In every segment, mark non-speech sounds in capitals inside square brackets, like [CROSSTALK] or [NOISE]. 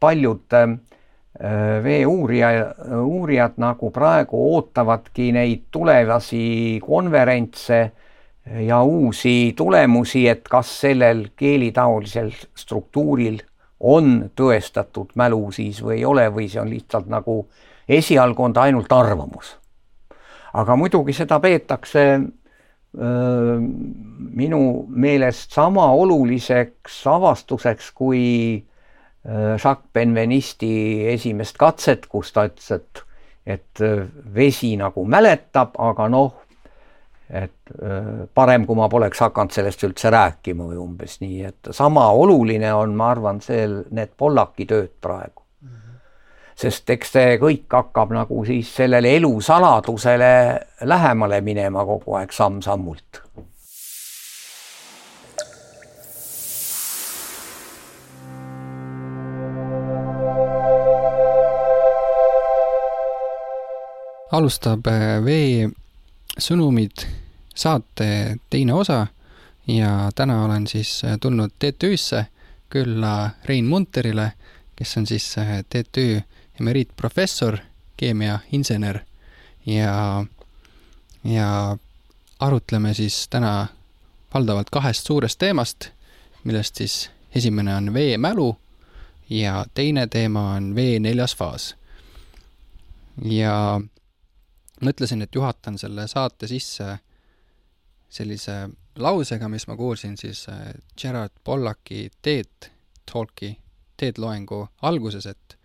paljud veeuurija, uurijad nagu praegu ootavadki neid tulevasi konverentse ja uusi tulemusi, et kas sellel keelitaolisel struktuuril on tõestatud mälu siis või ei ole või see on lihtsalt nagu esialgu on ta ainult arvamus. aga muidugi seda peetakse öö, minu meelest sama oluliseks avastuseks kui Jacques Benvenisti esimest katset, kus ta ütles, et, et vesi nagu mäletab, aga noh, et parem, kui ma poleks hakanud sellest üldse rääkima või umbes nii, et sama oluline on, ma arvan, see, need Pollaki tööd praegu mm. -hmm. sest eks see kõik hakkab nagu siis sellele elusaladusele lähemale minema kogu aeg samm-sammult alustab äh, Vee sõnumid saate teine osa ja täna olen siis äh, tulnud TTÜ-sse külla Rein Munterile, kes on siis äh, TTÜ emeriitprofessor, keemiainsener ja, ja arutleme siis täna valdavalt kahest suurest teemast, millest siis esimene on veemälu ja teine teema on vee neljas faas. ja mõtlesin, et juhatan selle saate sisse sellise lausega, mis ma kuulsin siis äh, Gerard Pollaki TED Talki, TED loengu alguses, et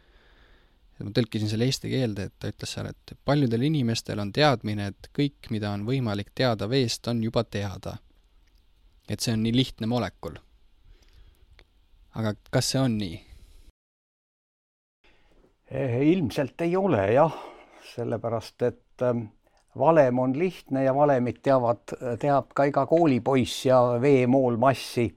ma tõlkisin selle eesti keelde, et ta ütles seal, et paljudel inimestel on teadmine, et kõik, mida on võimalik teada veest, on juba teada. et see on nii lihtne molekul. aga kas see on nii? Eh, ilmselt ei ole jah, sellepärast et Ähm, valem on lihtne ja valemit teavad, teab ka iga koolipoiss ja veemoolmassi.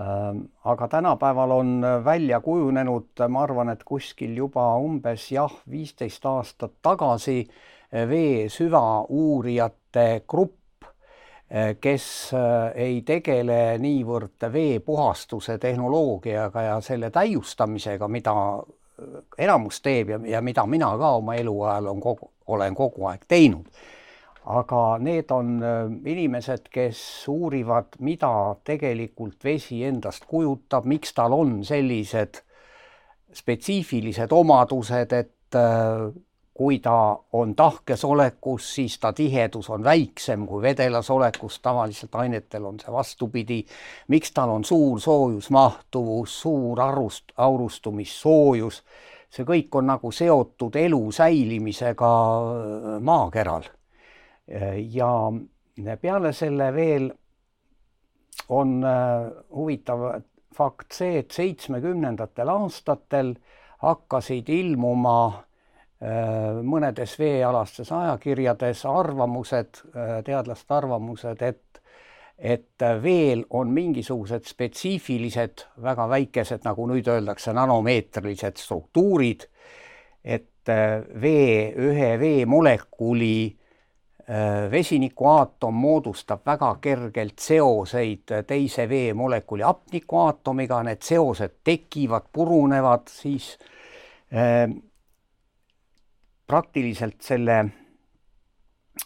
Ähm, aga tänapäeval on välja kujunenud, ma arvan, et kuskil juba umbes jah, viisteist aastat tagasi vee süvauurijate grupp, kes äh, ei tegele niivõrd vee puhastuse tehnoloogiaga ja selle täiustamisega, mida enamus teeb ja, ja mida mina ka oma eluajal on kogu, olen kogu aeg teinud. aga need on äh, inimesed, kes uurivad, mida tegelikult vesi endast kujutab, miks tal on sellised spetsiifilised omadused, et äh, kui ta on tahkes olekus, siis ta tihedus on väiksem kui vedelas olekus, tavaliselt ainetel on see vastupidi. miks tal on suur soojusmahtuvus, suur arust, aurustumissoojus see kõik on nagu seotud elu säilimisega äh, maakeral. ja peale selle veel on äh, huvitav fakt see, et seitsmekümnendatel aastatel hakkasid ilmuma äh, mõnedes veealastes ajakirjades arvamused, teadlaste arvamused, et et veel on mingisugused spetsiifilised, väga väikesed, nagu nüüd öeldakse, nanomeetrilised struktuurid, et äh, vee, ühe veemolekuli äh, vesinikuaatom moodustab väga kergelt seoseid teise veemolekuli hapnikuaatomiga, need seosed tekivad, purunevad, siis äh, praktiliselt selle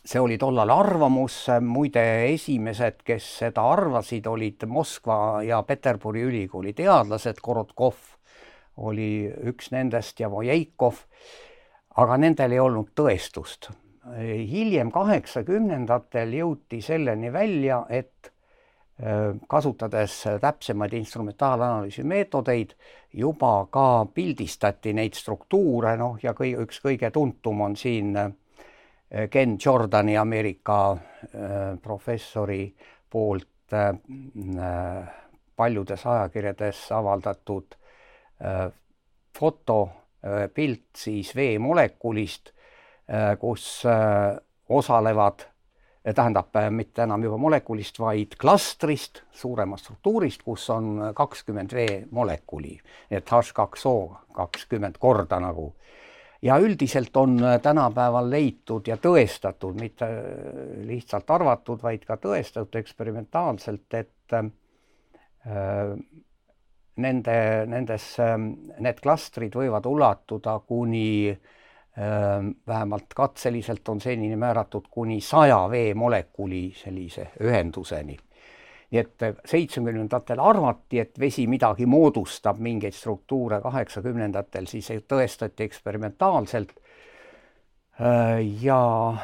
see oli tollal arvamus, muide esimesed, kes seda arvasid, olid Moskva ja Peterburi ülikooli teadlased, Korotkov oli üks nendest ja Vojeikov, aga nendel ei olnud tõestust. hiljem kaheksakümnendatel jõuti selleni välja, et kasutades täpsemaid instrumentaalanalüüsi meetodeid, juba ka pildistati neid struktuure, noh ja kõige, üks kõige tuntum on siin äh, Ken Jordani Ameerika äh, professori poolt äh, paljudes ajakirjades avaldatud äh, fotopilt siis veemolekulist, kus osalevad, tähendab mitte enam juba molekulist, vaid klastrist, suuremast struktuurist, kus on kakskümmend veemolekuli, et H2O kakskümmend korda nagu. Äh, ja üldiselt on äh, tänapäeval leitud ja tõestatud, mitte äh, lihtsalt arvatud, vaid ka tõestatud eksperimentaalselt, et äh, nende, nendes, need klastrid võivad ulatuda kuni vähemalt katseliselt on senini määratud kuni saja veemolekuli sellise ühenduseni nii et seitsmekümnendatel arvati, et vesi midagi moodustab, mingeid struktuure, kaheksakümnendatel siis tõestati eksperimentaalselt. ja,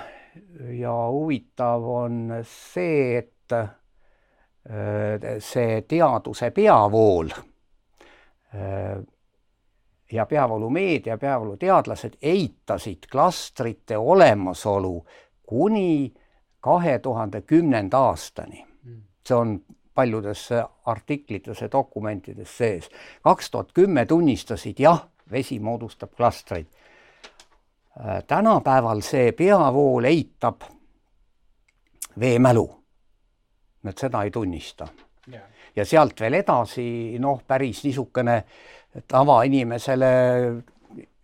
ja huvitav on see, et see teaduse peavool ja peavoolumeedia, peavooluteadlased eitasid klastrite olemasolu kuni kahe tuhande kümnenda aastani see on paljudes artiklites ja dokumentides sees. kaks tuhat kümme tunnistasid, jah, vesi moodustab klastreid. Äh, tänapäeval see peavool eitab veemälu. et seda ei tunnista ja sealt veel edasi, noh, päris niisugune tavainimesele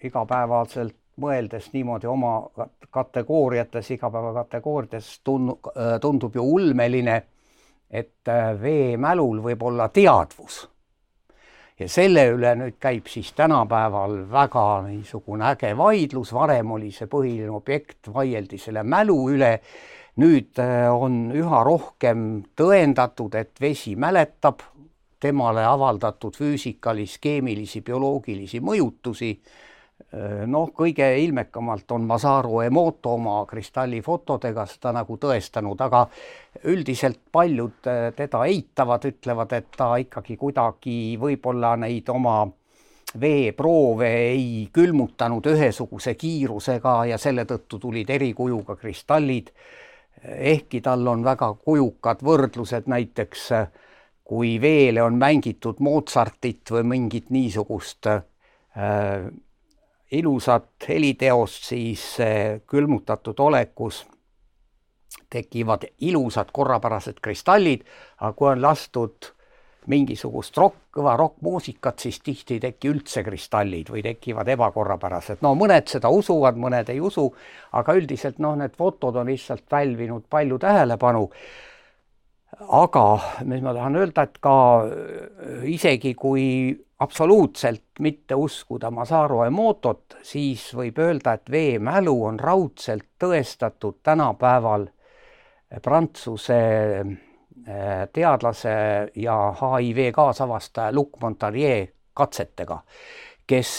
igapäevaselt mõeldes niimoodi oma kategooriates, igapäevakategooriates tun-, tundub ju ulmeline et äh, veemälul võib olla teadvus. ja selle üle nüüd käib siis tänapäeval väga niisugune äge vaidlus, varem oli see põhiline objekt, vaieldi selle mälu üle, nüüd äh, on üha rohkem tõendatud, et vesi mäletab temale avaldatud füüsikalisi, keemilisi, bioloogilisi mõjutusi Äh, noh, kõige ilmekamalt on Masaru Emoto oma kristallifotodega seda nagu tõestanud, aga üldiselt paljud äh, teda eitavad, ütlevad, et ta ikkagi kuidagi võib-olla neid oma veeproove ei külmutanud ühesuguse kiirusega ja selle tõttu tulid erikujuga kristallid. ehkki tal on väga kujukad võrdlused näiteks kui veele on mängitud Mozartit või mingit niisugust äh, ilusat heliteost, siis külmutatud olekus tekivad ilusad korrapärased kristallid, aga kui on lastud mingisugust rokk, kõva rokkmuusikat, siis tihti ei teki üldse kristallid või tekivad ebakorrapärased. no mõned seda usuvad, mõned ei usu, aga üldiselt noh, need fotod on lihtsalt pälvinud palju tähelepanu. Aga mis ma tahan öelda, et ka isegi kui absoluutselt mitte uskuda Masaru Emotot, siis võib öelda, et veemälu on raudselt tõestatud tänapäeval Prantsuse eh, teadlase ja HIV kaasavastaja Luc Montagnier katsetega, kes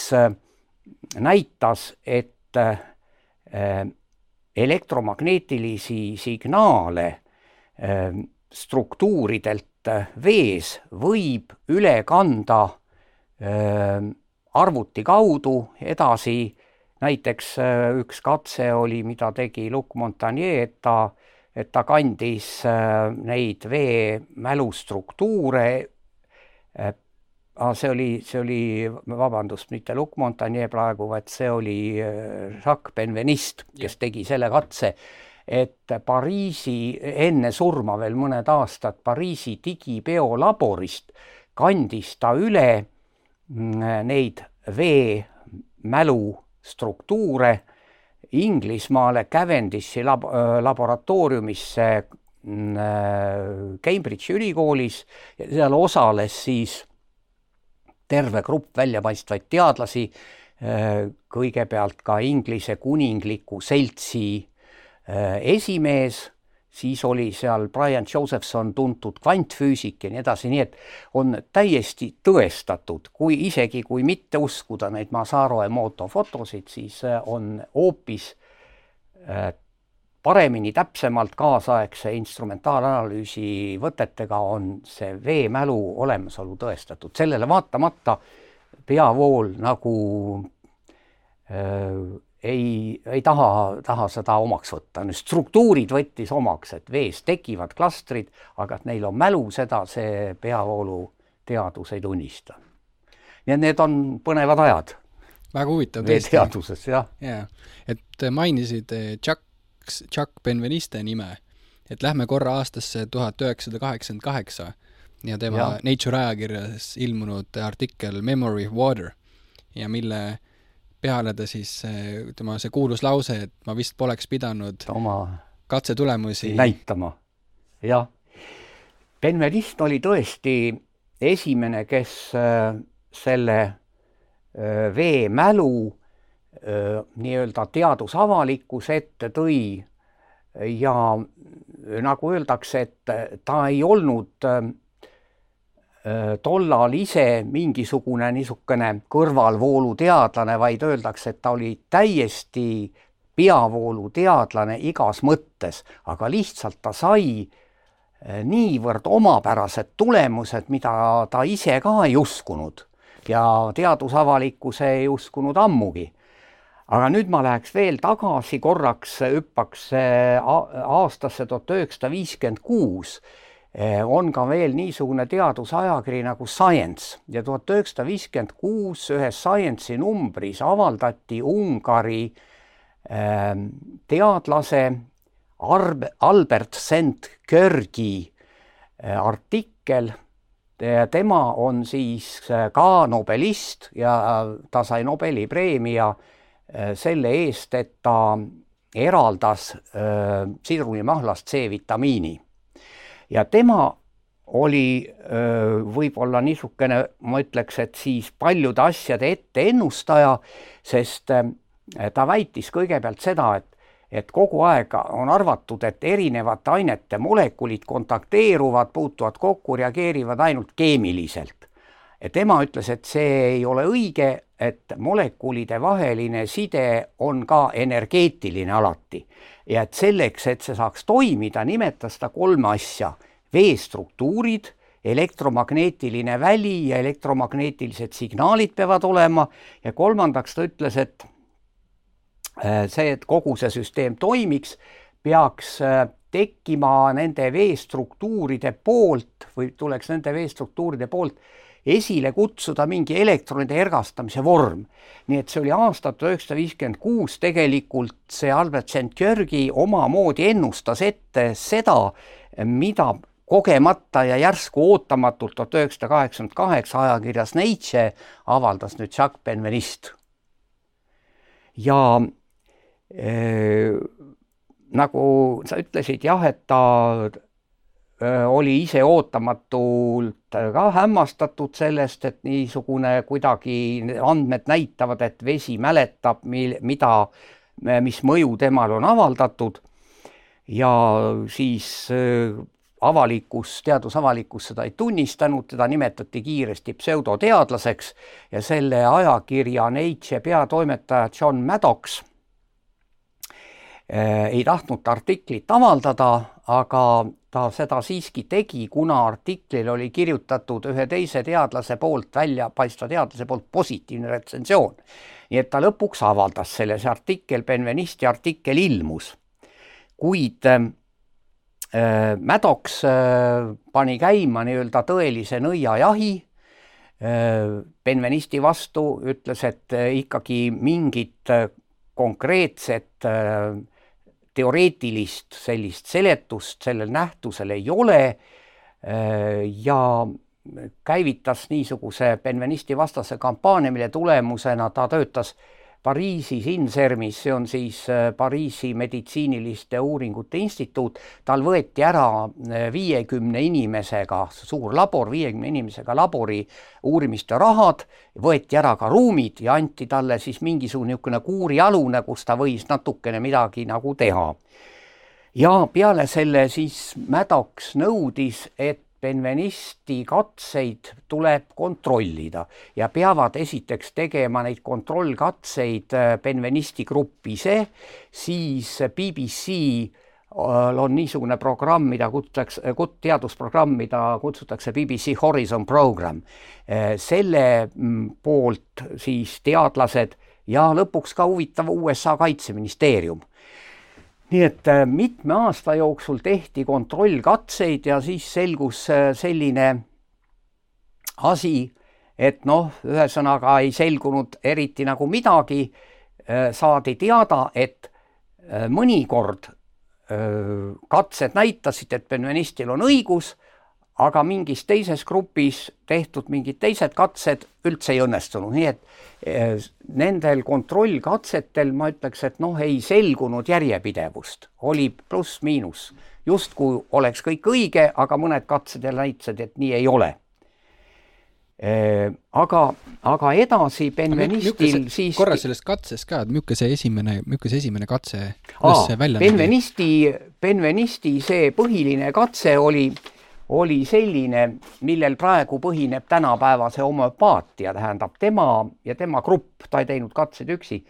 näitas, et elektromagnetilisi signaale struktuuridelt vees võib üle kanda arvuti kaudu edasi. näiteks üks katse oli, mida tegi Luc Montagnier, et ta, et ta kandis neid vee mälustruktuure. see oli, see oli, vabandust, mitte Luc Montagnier praegu, vaid see oli Jacques Benveniste, kes tegi selle katse et Pariisi, enne surma veel mõned aastad, Pariisi digibiolaborist kandis ta üle Mm, neid veemälu struktuure Inglismaale Cavendish'i lab laboratooriumisse mm, Cambridge'i ülikoolis ja seal osales siis terve grupp väljapaistvaid teadlasi, kõigepealt ka Inglise kuningliku seltsi esimees siis oli seal Brian Josephson, tuntud kvantfüüsik ja nii edasi, nii et on täiesti tõestatud, kui isegi kui mitte uskuda neid Masaru Emoto fotosid, siis äh, on hoopis äh, paremini, täpsemalt kaasaegse instrumentaalanalüüsi võtetega on see veemälu olemasolu tõestatud, sellele vaatamata peavool nagu öö, äh, ei, ei taha, taha seda omaks võtta. nüüd struktuurid võttis omaks, et vees tekivad klastrid, aga et neil on mälu, seda see peavooluteadus ei tunnista. nii et need on põnevad ajad. väga huvitav tõesti. veeteaduses, jah. jaa, et mainisid Chuck, Chuck Benveniste nime, et lähme korra aastasse tuhat üheksasada kaheksakümmend kaheksa ja tema ja. Nature ajakirjas ilmunud artikkel Memory of Water ja mille peale ta siis, tema see kuulus lause, et ma vist poleks pidanud oma katsetulemusi näitama, jah. Benveniste oli tõesti esimene, kes selle veemälu nii-öelda teadusavalikkuse ette tõi ja nagu öeldakse, et ta ei olnud tollal ise mingisugune niisugune kõrvalvooluteadlane, vaid öeldakse, et ta oli täiesti peavooluteadlane igas mõttes, aga lihtsalt ta sai niivõrd omapärased tulemused, mida ta ise ka ei uskunud ja teadusavalikkus ei uskunud ammugi aga nüüd ma läheks veel tagasi korraks, hüppaks aastasse tuhat üheksasada viiskümmend kuus. Eh, on ka veel niisugune teadusajakiri nagu Science ja tuhat üheksasada viiskümmend kuus ühes Science'i numbris avaldati Ungari ehm, teadlase Arb-, Albert St. Görgi eh, artikkel. Tema on siis eh, ka nobelist ja ta sai Nobeli preemia selle eest, et ta eraldas sidrumimahlast C-vitamiini ja tema oli võib-olla niisugune, ma ütleks, et siis paljude asjade etteennustaja, sest ta väitis kõigepealt seda, et et kogu aeg on arvatud, et erinevate ainete molekulid kontakteeruvad, puutuvad kokku, reageerivad ainult keemiliselt. Ja tema ütles, et see ei ole õige, et molekulide vaheline side on ka energeetiline alati. Ja et selleks, et see saaks toimida, nimetas ta kolme asja, veestruktuurid, elektromagneetiline väli ja elektromagneetilised signaalid peavad olema. Ja kolmandaks ta ütles, et äh, see, et kogu see süsteem toimiks, peaks äh, tekkima nende veestruktuuride poolt või tuleks nende veestruktuuride poolt esile kutsuda mingi elektronide ergastamise vorm. nii et see oli aasta tuhat üheksasada viiskümmend kuus, tegelikult see Albert St-Georgi omamoodi ennustas ette seda, mida kogemata ja järsku ootamatult tuhat üheksasada kaheksakümmend kaheksa ajakirjas Nature avaldas nüüd Jacques Benveniste. ja äh, nagu sa ütlesid jah, et ta oli ise ootamatult ka hämmastatud sellest, et niisugune kuidagi andmed näitavad, et vesi mäletab, mil, mida, mis mõju temal on avaldatud. ja siis avalikkus, teadusavalikkus seda ei tunnistanud, teda nimetati kiiresti pseudoteadlaseks ja selle ajakirja Nature peatoimetaja John Maddox ei tahtnud artiklit avaldada, aga ta seda siiski tegi, kuna artiklil oli kirjutatud ühe teise teadlase poolt, väljapaistva teadlase poolt positiivne retsensioon. nii et ta lõpuks avaldas selle, see artikkel, Benvenisti artikkel ilmus. kuid äh, Maddox äh, pani käima nii-öelda tõelise nõiajahi äh, Benvenisti vastu, ütles, et äh, ikkagi mingit äh, konkreetset äh, teoreetilist sellist seletust sellel nähtusel ei ole äh, ja käivitas niisuguse Benvenisti vastase kampaania, mille tulemusena ta töötas Pariisis Insermis, see on siis äh, Pariisi meditsiiniliste uuringute instituut, tal võeti ära äh, viiekümne inimesega, suur labor, viiekümne inimesega labori uurimiste rahad, võeti ära ka ruumid ja anti talle siis mingisugune niisugune kuurialune, kus ta võis natukene midagi nagu teha. ja peale selle siis Maddox nõudis, et Benvenisti katseid tuleb kontrollida ja peavad esiteks tegema neid kontrollkatseid äh, Benvenisti grupp ise, siis BBC äh, on niisugune programm, mida kutsutakse, teadusprogramm, mida kutsutakse BBC Horizon Program. Äh, selle mm, poolt siis teadlased ja lõpuks ka huvitav USA kaitseministeerium nii et äh, mitme aasta jooksul tehti kontrollkatseid ja siis selgus äh, selline asi, et noh, ühesõnaga ei selgunud eriti nagu midagi. Äh, saadi teada, et mõnikord katsed näitasid, et Benvenistil on õigus aga mingis teises grupis tehtud mingid teised katsed üldse ei õnnestunud, nii et eh, nendel kontrollkatsetel ma ütleks, et noh, ei selgunud järjepidevust, oli pluss-miinus, justkui oleks kõik õige, aga mõned katsed jälle näitasid, et nii ei ole. aga, aga edasi Benvenistil siis korra sellest katsest ka, et milline see esimene, milline see esimene katse, kuidas see välja? Benvenisti, Benvenisti see põhiline katse oli, oli selline, millel praegu põhineb tänapäevase homöopaatia, tähendab tema ja tema grupp, ta ei teinud katseid üksi.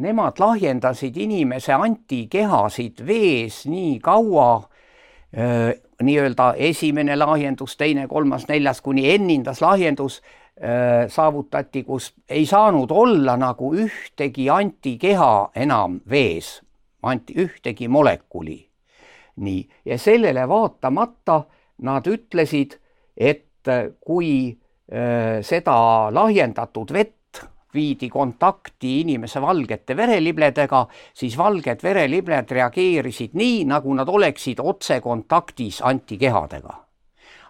Nemad lahjendasid inimese antikehasid vees nii kaua, nii-öelda esimene lahjendus, teine, kolmas, neljas kuni ennindas lahjendus äh, saavutati, kus ei saanud olla nagu ühtegi antikeha enam vees, anti ühtegi molekuli. Nii, ja sellele vaatamata nad ütlesid, et kui äh, seda lahjendatud vett viidi kontakti inimese valgete verelibledega, siis valged verelibled reageerisid nii, nagu nad oleksid otsekontaktis antikehadega.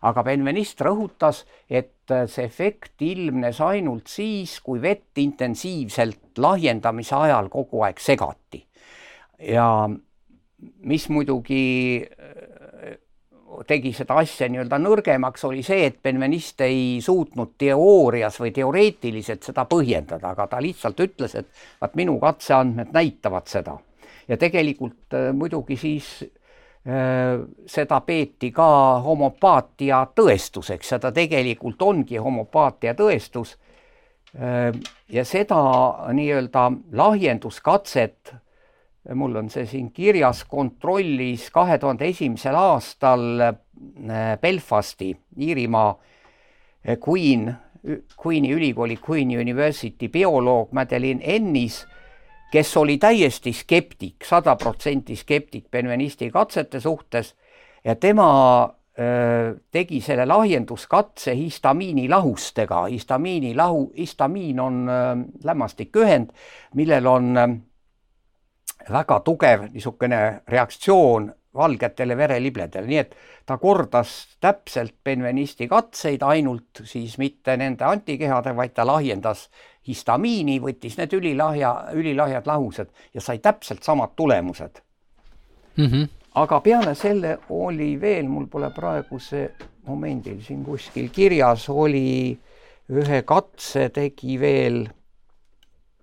aga Benvenist rõhutas, et see efekt ilmnes ainult siis, kui vett intensiivselt lahjendamise ajal kogu aeg segati. ja mis muidugi tegi seda asja nii-öelda nõrgemaks, oli see, et Benvenist ei suutnud teoorias või teoreetiliselt seda põhjendada, aga ta lihtsalt ütles, et vaat minu katseandmed näitavad seda. ja tegelikult äh, muidugi siis äh, seda peeti ka homopaatia tõestuseks ja ta tegelikult ongi homopaatia tõestus äh,. ja seda nii-öelda lahjenduskatset mul on see siin kirjas, kontrollis kahe tuhande esimesel aastal äh, Belfasti, Iirimaa äh, Queen, Queen'i ülikooli, Queen'i University bioloog Madeline Ennis, kes oli täiesti skeptik, sada protsenti skeptik Benvenisti katsete suhtes ja tema äh, tegi selle lahjenduskatse histamiini lahustega. histamiini lahu, histamiin on lämmastikühend, millel on väga tugev niisugune reaktsioon valgetele verelibledele, nii et ta kordas täpselt Benvenisti katseid, ainult siis mitte nende antikehade, vaid ta lahjendas histamiini, võttis need ülilahja, ülilahjad lahused ja sai täpselt samad tulemused mm. -hmm. aga peale selle oli veel, mul pole praegu see momendil siin kuskil kirjas, oli ühe katse tegi veel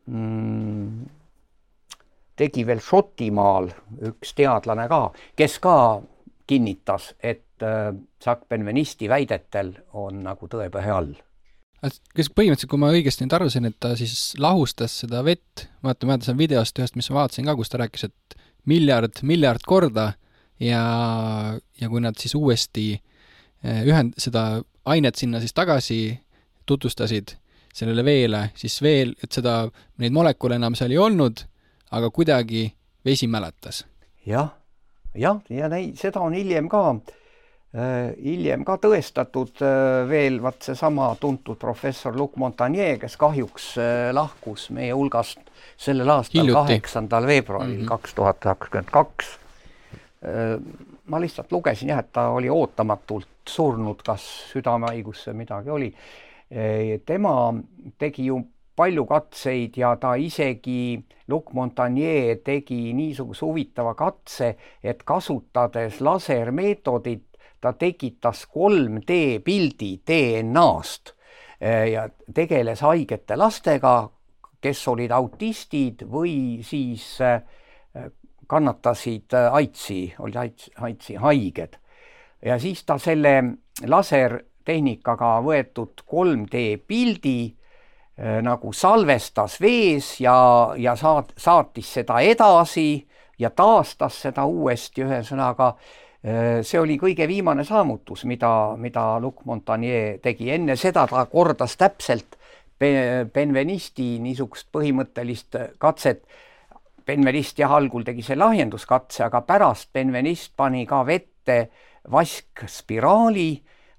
mm, tegi veel Šotimaal üks teadlane ka, kes ka kinnitas, et äh, Jacques Benvenisti väidetel on nagu tõepõhe all. kas põhimõtteliselt, kui ma õigesti nüüd aru sain, et ta siis lahustas seda vett, vaata, ma mäletan videost ühest, mis ma vaatasin ka, kus ta rääkis, et miljard, miljard korda ja, ja kui nad siis uuesti äh, ühend-, seda ainet sinna siis tagasi tutvustasid sellele veele, siis veel, et seda, neid molekule enam seal ei olnud aga kuidagi vesi mäletas ja,. jah, jah, ja neid, seda on hiljem ka äh,, hiljem ka tõestatud äh, veel vaat seesama tuntud professor Luc Montagnier, kes kahjuks äh, lahkus meie hulgast sellel aastal, kaheksandal veebruaril mhm. kaks tuhat kakskümmend kaks. Ma lihtsalt lugesin jah, et ta oli ootamatult surnud, kas südamehaigusse midagi oli. Tema tegi ju palju katseid ja ta isegi, Luc Montagnier tegi niisuguse huvitava katse, et kasutades lasermeetodit, ta tekitas 3D pildi DNA-st eh, ja tegeles haigete lastega, kes olid autistid või siis eh, kannatasid AIDSi, olid AIDSi, AIDSi haiged. ja siis ta selle lasertehnikaga võetud 3D pildi Äh, nagu salvestas vees ja, ja saat-, saatis seda edasi ja taastas seda uuesti, ühesõnaga äh, see oli kõige viimane saavutus, mida, mida Luc Montagnier tegi, enne seda ta kordas täpselt Benvenisti niisugust põhimõttelist katset. Benvenist jah, algul tegi see lahjenduskatse, aga pärast Benvenist pani ka vette vaskspiraali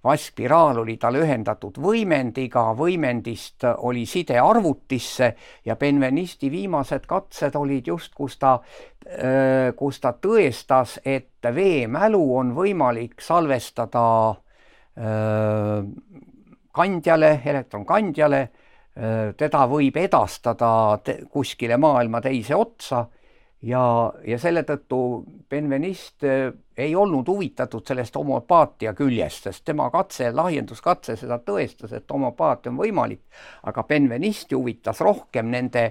vaskspiraal oli tal ühendatud võimendiga, võimendist oli side arvutisse ja Benvenisti viimased katsed olid just, kus ta, kus ta tõestas, et veemälu on võimalik salvestada kandjale, elektronkandjale, teda võib edastada kuskile maailma teise otsa ja, ja selle tõttu Benveniste äh, ei olnud huvitatud sellest homopaatia küljest, sest tema katse, lahjenduskatse seda tõestas, et homopaatia on võimalik, aga Benvenisti huvitas rohkem nende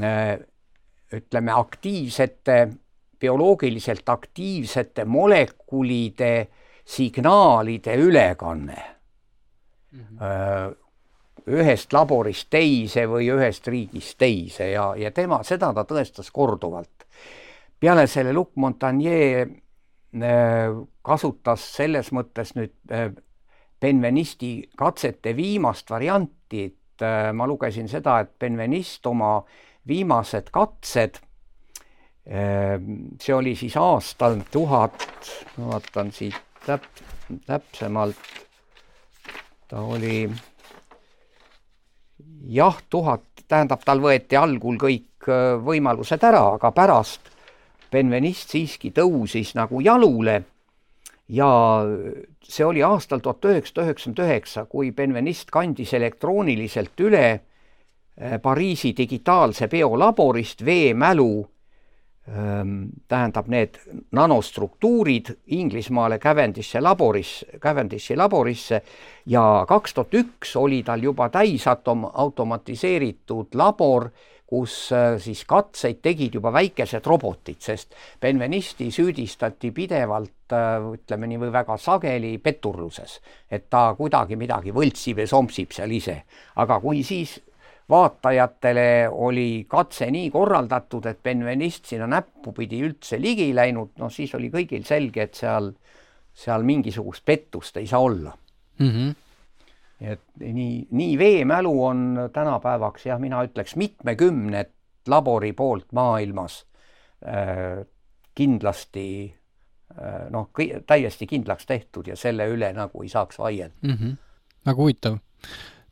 äh, ütleme, aktiivsete, bioloogiliselt aktiivsete molekulide signaalide ülekanne mm. -hmm ühest laborist teise või ühest riigist teise ja, ja tema, seda ta tõestas korduvalt. peale selle Luc Montagnier äh, kasutas selles mõttes nüüd äh, Benvenisti katsete viimast varianti, et äh, ma lugesin seda, et Benvenist oma viimased katsed, see oli siis aastal tuhat, ma vaatan siit täp-, täpsemalt, ta oli jah, tuhat, tähendab, tal võeti algul kõik äh, võimalused ära, aga pärast Benvenist siiski tõusis nagu jalule. Ja see oli aastal tuhat üheksasada üheksakümmend üheksa, kui Benvenist kandis elektrooniliselt üle äh, Pariisi digitaalse biolaborist veemälu tähendab need nanostruktuurid Inglismaale Cavendish'i laboris, Cavendish'i laborisse ja kaks tuhat üks oli tal juba täisatom-, automatiseeritud labor, kus äh, siis katseid tegid juba väikesed robotid, sest Benvenisti süüdistati pidevalt äh, ütleme nii, või väga sageli petturluses, et ta kuidagi midagi võltsib ja sompsib seal ise. aga kui siis vaatajatele oli katse nii korraldatud, et Benvenist sinna näppupidi üldse ligi läinud, noh siis oli kõigil selge, et seal, seal mingisugust pettust ei saa olla mm. -hmm. et nii, nii veemälu on tänapäevaks jah, mina ütleks mitmekümnet labori poolt maailmas äh, kindlasti äh, noh, täiesti kindlaks tehtud ja selle üle nagu ei saaks vaielda mm. -hmm. väga huvitav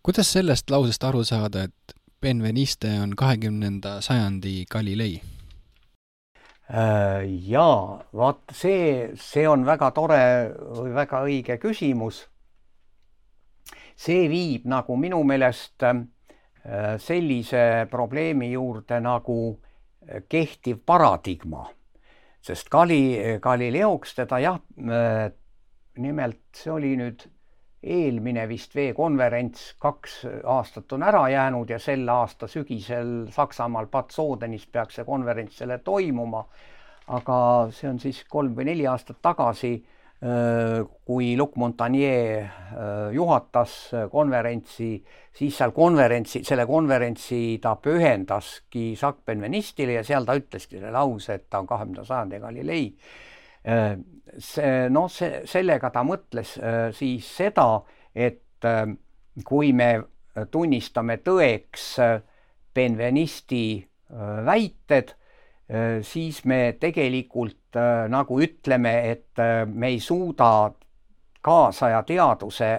kuidas sellest lausest aru saada, et Benveniste on kahekümnenda sajandi Galilei? Äh, jaa, vaat see, see on väga tore või väga õige küsimus. see viib nagu minu meelest äh, sellise probleemi juurde nagu kehtiv paradigma, sest Gali-, Galileoks teda jah, äh, nimelt see oli nüüd eelmine vist veekonverents kaks aastat on ära jäänud ja sel aasta sügisel Saksamaal Bad Sodenis peaks see konverents selle toimuma. aga see on siis kolm või neli aastat tagasi, kui Luc Montagnier juhatas konverentsi, siis seal konverentsi, selle konverentsi ta pühendaski Jacques Benvenistile ja seal ta ütleski selle lause, et ta on kahekümnenda sajandi Galilei see noh, see, sellega ta mõtles äh, siis seda, et äh, kui me tunnistame tõeks Benvenisti väited, siis me tegelikult nagu ütleme, et me ei suuda kaasaja teaduse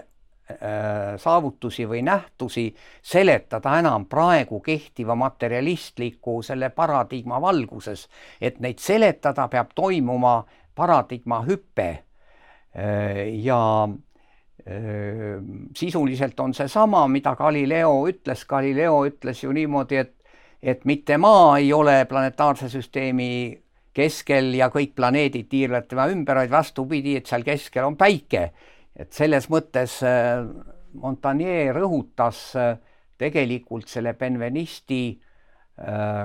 saavutusi või nähtusi seletada enam praegu kehtiva materialistliku selle paradigma valguses, et neid seletada peab toimuma paradigma hüpe ja sisuliselt on seesama, mida Galileo ütles, Galileo ütles ju niimoodi, et et mitte Maa ei ole planetaarse süsteemi keskel ja kõik planeedid tiirlevad tema ümber, vaid vastupidi, et seal keskel on Päike. et selles mõttes Montagnier rõhutas tegelikult selle Benvenisti Äh,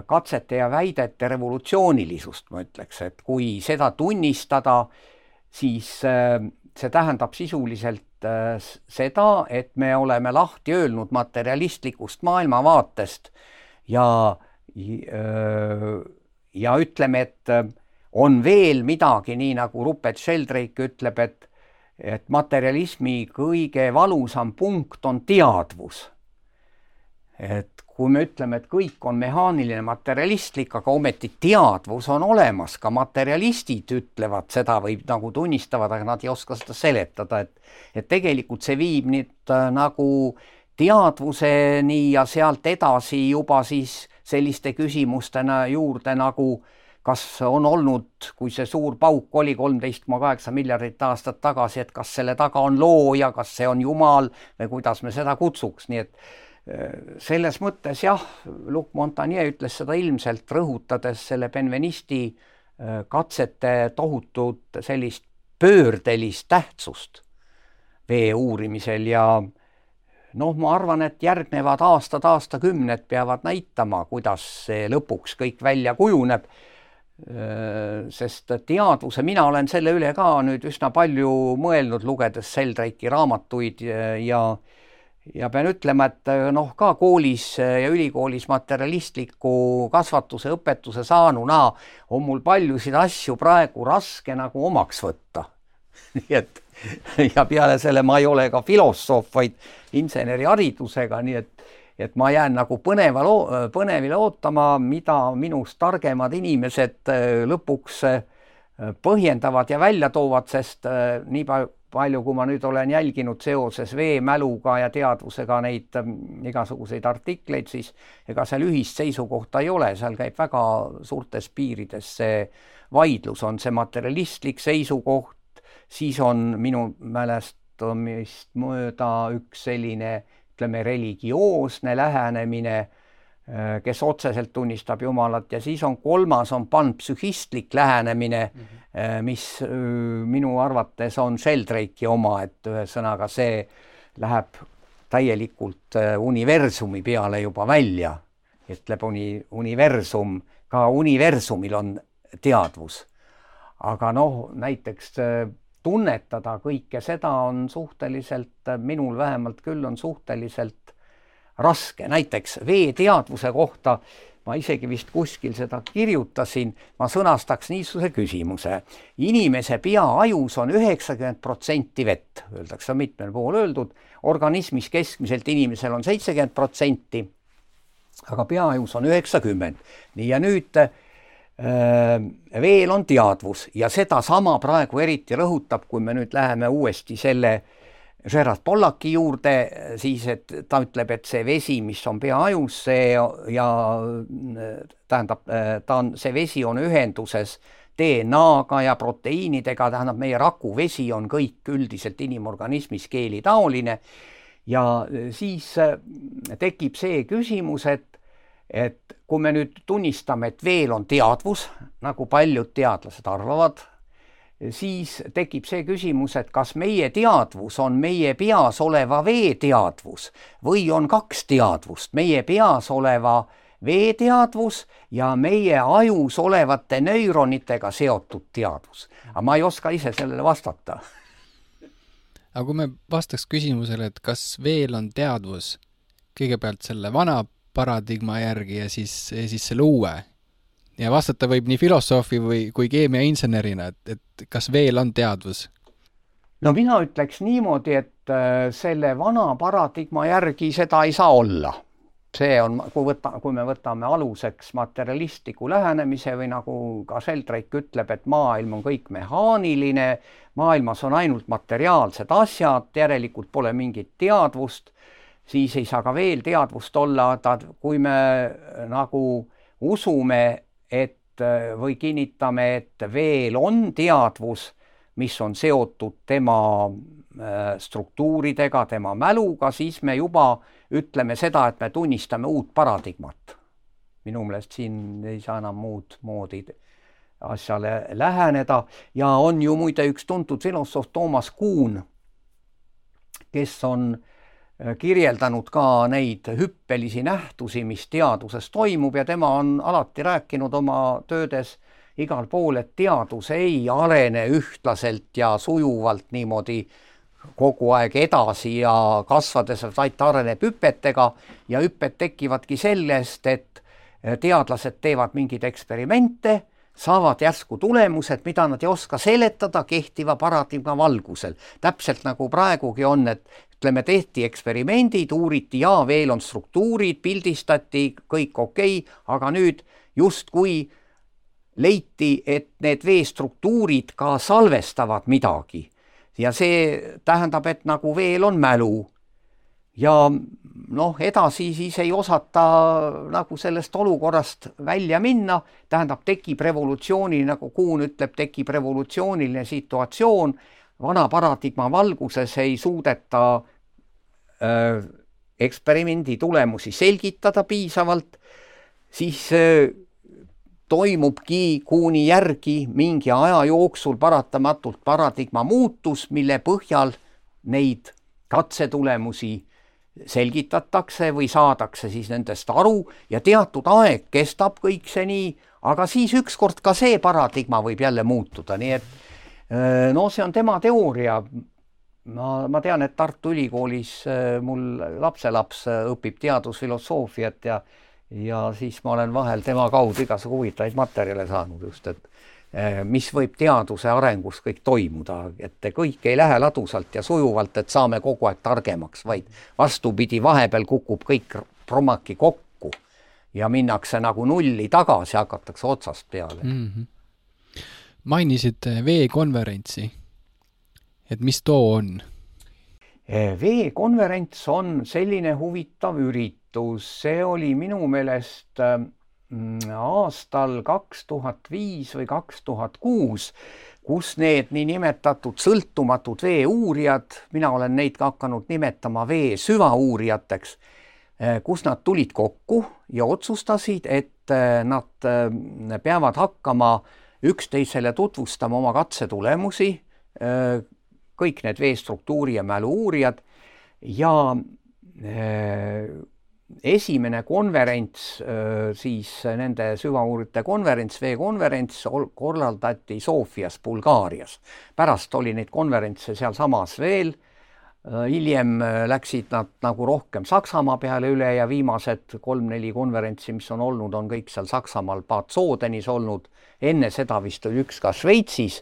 katsete ja väidete revolutsioonilisust, ma ütleks, et kui seda tunnistada, siis äh, see tähendab sisuliselt äh, seda, et me oleme lahti öelnud materialistlikust maailmavaatest ja ja ütleme, et on veel midagi, nii nagu Rupert Sheldrake ütleb, et et materialismi kõige valusam punkt on teadvus. et kui me ütleme, et kõik on mehaaniline, materialistlik, aga ometi teadvus on olemas, ka materialistid ütlevad seda või nagu tunnistavad, aga nad ei oska seda seletada, et et tegelikult see viib nüüd äh, nagu teadvuseni ja sealt edasi juba siis selliste küsimustena juurde nagu kas on olnud, kui see suur pauk oli kolmteist koma kaheksa miljardit aastat tagasi, et kas selle taga on looja, kas see on Jumal või kuidas me seda kutsuks, nii et selles mõttes jah, Luc Montagnier ütles seda ilmselt rõhutades selle Benvenisti katsete tohutut sellist pöördelist tähtsust vee uurimisel ja noh, ma arvan, et järgnevad aastad, aastakümned peavad näitama, kuidas see lõpuks kõik välja kujuneb. sest teadvuse, mina olen selle üle ka nüüd üsna palju mõelnud, lugedes Seldraki raamatuid ja ja pean ütlema, et noh, ka koolis ja ülikoolis materjalistliku kasvatuse õpetuse saanuna on mul paljusid asju praegu raske nagu omaks võtta. [LAUGHS] Nii et ja peale selle ma ei ole ka filosoof, vaid inseneriharidusega, nii et, et ma jään nagu põneva, põnevile ootama, mida minust targemad inimesed äh, lõpuks äh, põhjendavad ja välja toovad, sest äh, nii palju, kui ma nüüd olen jälginud seoses veemäluga ja teadvusega neid igasuguseid artikleid, siis ega seal ühist seisukohta ei ole, seal käib väga suurtes piirides see vaidlus, on see materialistlik seisukoht, siis on minu mälestamist mööda üks selline ütleme, religioosne lähenemine, äh, kes otseselt tunnistab Jumalat ja siis on kolmas, on panpsühhistlik lähenemine mm, -hmm. mis äh, minu arvates on Sheldrake'i oma, et ühesõnaga see läheb täielikult universumi peale juba välja, ütleb uni-, universum, ka universumil on teadvus. aga noh, näiteks tunnetada kõike seda on suhteliselt, minul vähemalt küll on suhteliselt raske, näiteks veeteadvuse kohta ma isegi vist kuskil seda kirjutasin, ma sõnastaks niisuguse küsimuse. inimese peaajus on üheksakümmend protsenti vett, öeldakse, mitmel pool öeldud, organismis keskmiselt inimesel on seitsekümmend protsenti, aga peaajus on üheksakümmend. nii, ja nüüd veel on teadvus ja sedasama praegu eriti rõhutab, kui me nüüd läheme uuesti selle Gerard Pollaki juurde, siis et ta ütleb, et see vesi, mis on peaajus, see ja tähendab, ta on, see vesi on ühenduses DNA-ga ja proteiinidega, tähendab, meie rakuvesi on kõik üldiselt inimorganismis geelitaoline ja siis tekib see küsimus, et et kui me nüüd tunnistame, et veel on teadvus, nagu paljud teadlased arvavad, siis tekib see küsimus, et kas meie teadvus on meie peas oleva vee teadvus või on kaks teadvust, meie peas oleva vee teadvus ja meie ajus olevate nööronitega seotud teadvus. aga ma ei oska ise sellele vastata. aga kui me vastaks küsimusele, et kas veel on teadvus kõigepealt selle vana paradigma järgi ja siis, siis selle uue. Ja vastata võib nii filosoofi või, kui keemiainsenerina, et, et kas veel on teadvus? no mina ütleks niimoodi, et äh, selle vana paradigma järgi seda ei saa olla. see on, kui võta, kui me võtame aluseks materialistliku lähenemise või nagu ka Sheldrake ütleb, et maailm on kõik mehaaniline, maailmas on ainult materiaalsed asjad, järelikult pole mingit teadvust siis ei saa ka veel teadvust olla, ta, kui me nagu usume, et või kinnitame, et veel on teadvus, mis on seotud tema äh, struktuuridega, tema mäluga, siis me juba ütleme seda, et me tunnistame uut paradigmat. minu meelest siin ei saa enam muud moodi asjale läheneda ja on ju muide üks tuntud filosoof Toomas Kuhn, kes on äh, Äh, kirjeldanud ka neid hüppelisi nähtusi, mis teaduses toimub ja tema on alati rääkinud oma töödes igal pool, et teadus ei arene ühtlaselt ja sujuvalt niimoodi kogu aeg edasi ja kasvades, vaid ta areneb hüpetega ja hüpped tekivadki sellest, et teadlased teevad mingeid eksperimente, saavad järsku tulemused, mida nad ei oska seletada kehtiva paradigma valgusel. täpselt nagu praegugi on, et ütleme, tehti eksperimendid, uuriti ja veel on struktuurid, pildistati, kõik okei okay,, aga nüüd justkui leiti, et need veestruktuurid ka salvestavad midagi ja see tähendab, et nagu veel on mälu. ja noh, edasi siis ei osata nagu sellest olukorrast välja minna, tähendab, tekib revolutsiooni, nagu Kuhn ütleb, tekib revolutsiooniline situatsioon. Vana paradigma valguses ei suudeta äh, eksperimendi tulemusi selgitada piisavalt, siis toimubki kuuni järgi mingi aja jooksul paratamatult paradigma muutus, mille põhjal neid katsetulemusi selgitatakse või saadakse siis nendest aru ja teatud aeg kestab kõik see nii, aga siis ükskord ka see paradigma võib jälle muutuda, nii et no see on tema teooria. ma, ma tean, et Tartu Ülikoolis mul lapselaps õpib teadusfilosoofiat ja ja siis ma olen vahel tema kaudu igasugu huvitavaid materjale saanud just, et mis võib teaduse arengus kõik toimuda, et kõik ei lähe ladusalt ja sujuvalt, et saame kogu aeg targemaks, vaid vastupidi, vahepeal kukub kõik promaki kokku ja minnakse nagu nulli tagasi, hakatakse otsast peale mm. -hmm. mainisite veekonverentsi, et mis too on? Eh, veekonverents on selline huvitav üritus, see oli minu meelest mm, aastal kaks tuhat viis või kaks tuhat kuus, kus need niinimetatud sõltumatud veeuurijad, mina olen neid ka hakanud nimetama vee süvauurijateks, eh, kus nad tulid kokku ja otsustasid, et eh, nad peavad hakkama üksteisele tutvustama oma katsetulemusi kõik need veestruktuuri ja mälu uurijad ja esimene konverents siis nende süvauurijate konverents, veekonverents korraldati Sofias, Bulgaarias. pärast oli neid konverentse sealsamas veel hiljem läksid nad nagu rohkem Saksamaa peale üle ja viimased kolm-neli konverentsi, mis on olnud, on kõik seal Saksamaal Bad Sodenis olnud. enne seda vist oli üks ka Šveitsis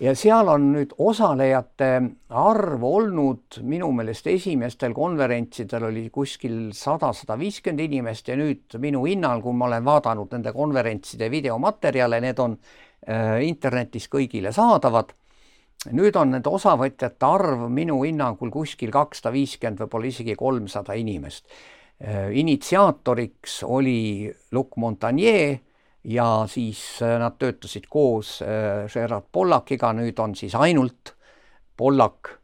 ja seal on nüüd osalejate arv olnud minu meelest esimestel konverentsidel oli kuskil sada, sada viiskümmend inimest ja nüüd minu hinnangul ma olen vaadanud nende konverentside videomaterjale, need on äh, internetis kõigile saadavad. nüüd on nende osavõtjate arv minu hinnangul kuskil kakssada viiskümmend, võib-olla isegi kolmsada inimest äh,. initsiaatoriks oli Luc Montagnier ja siis äh, nad töötasid koos äh, Gerard Pollackiga, nüüd on siis ainult Pollack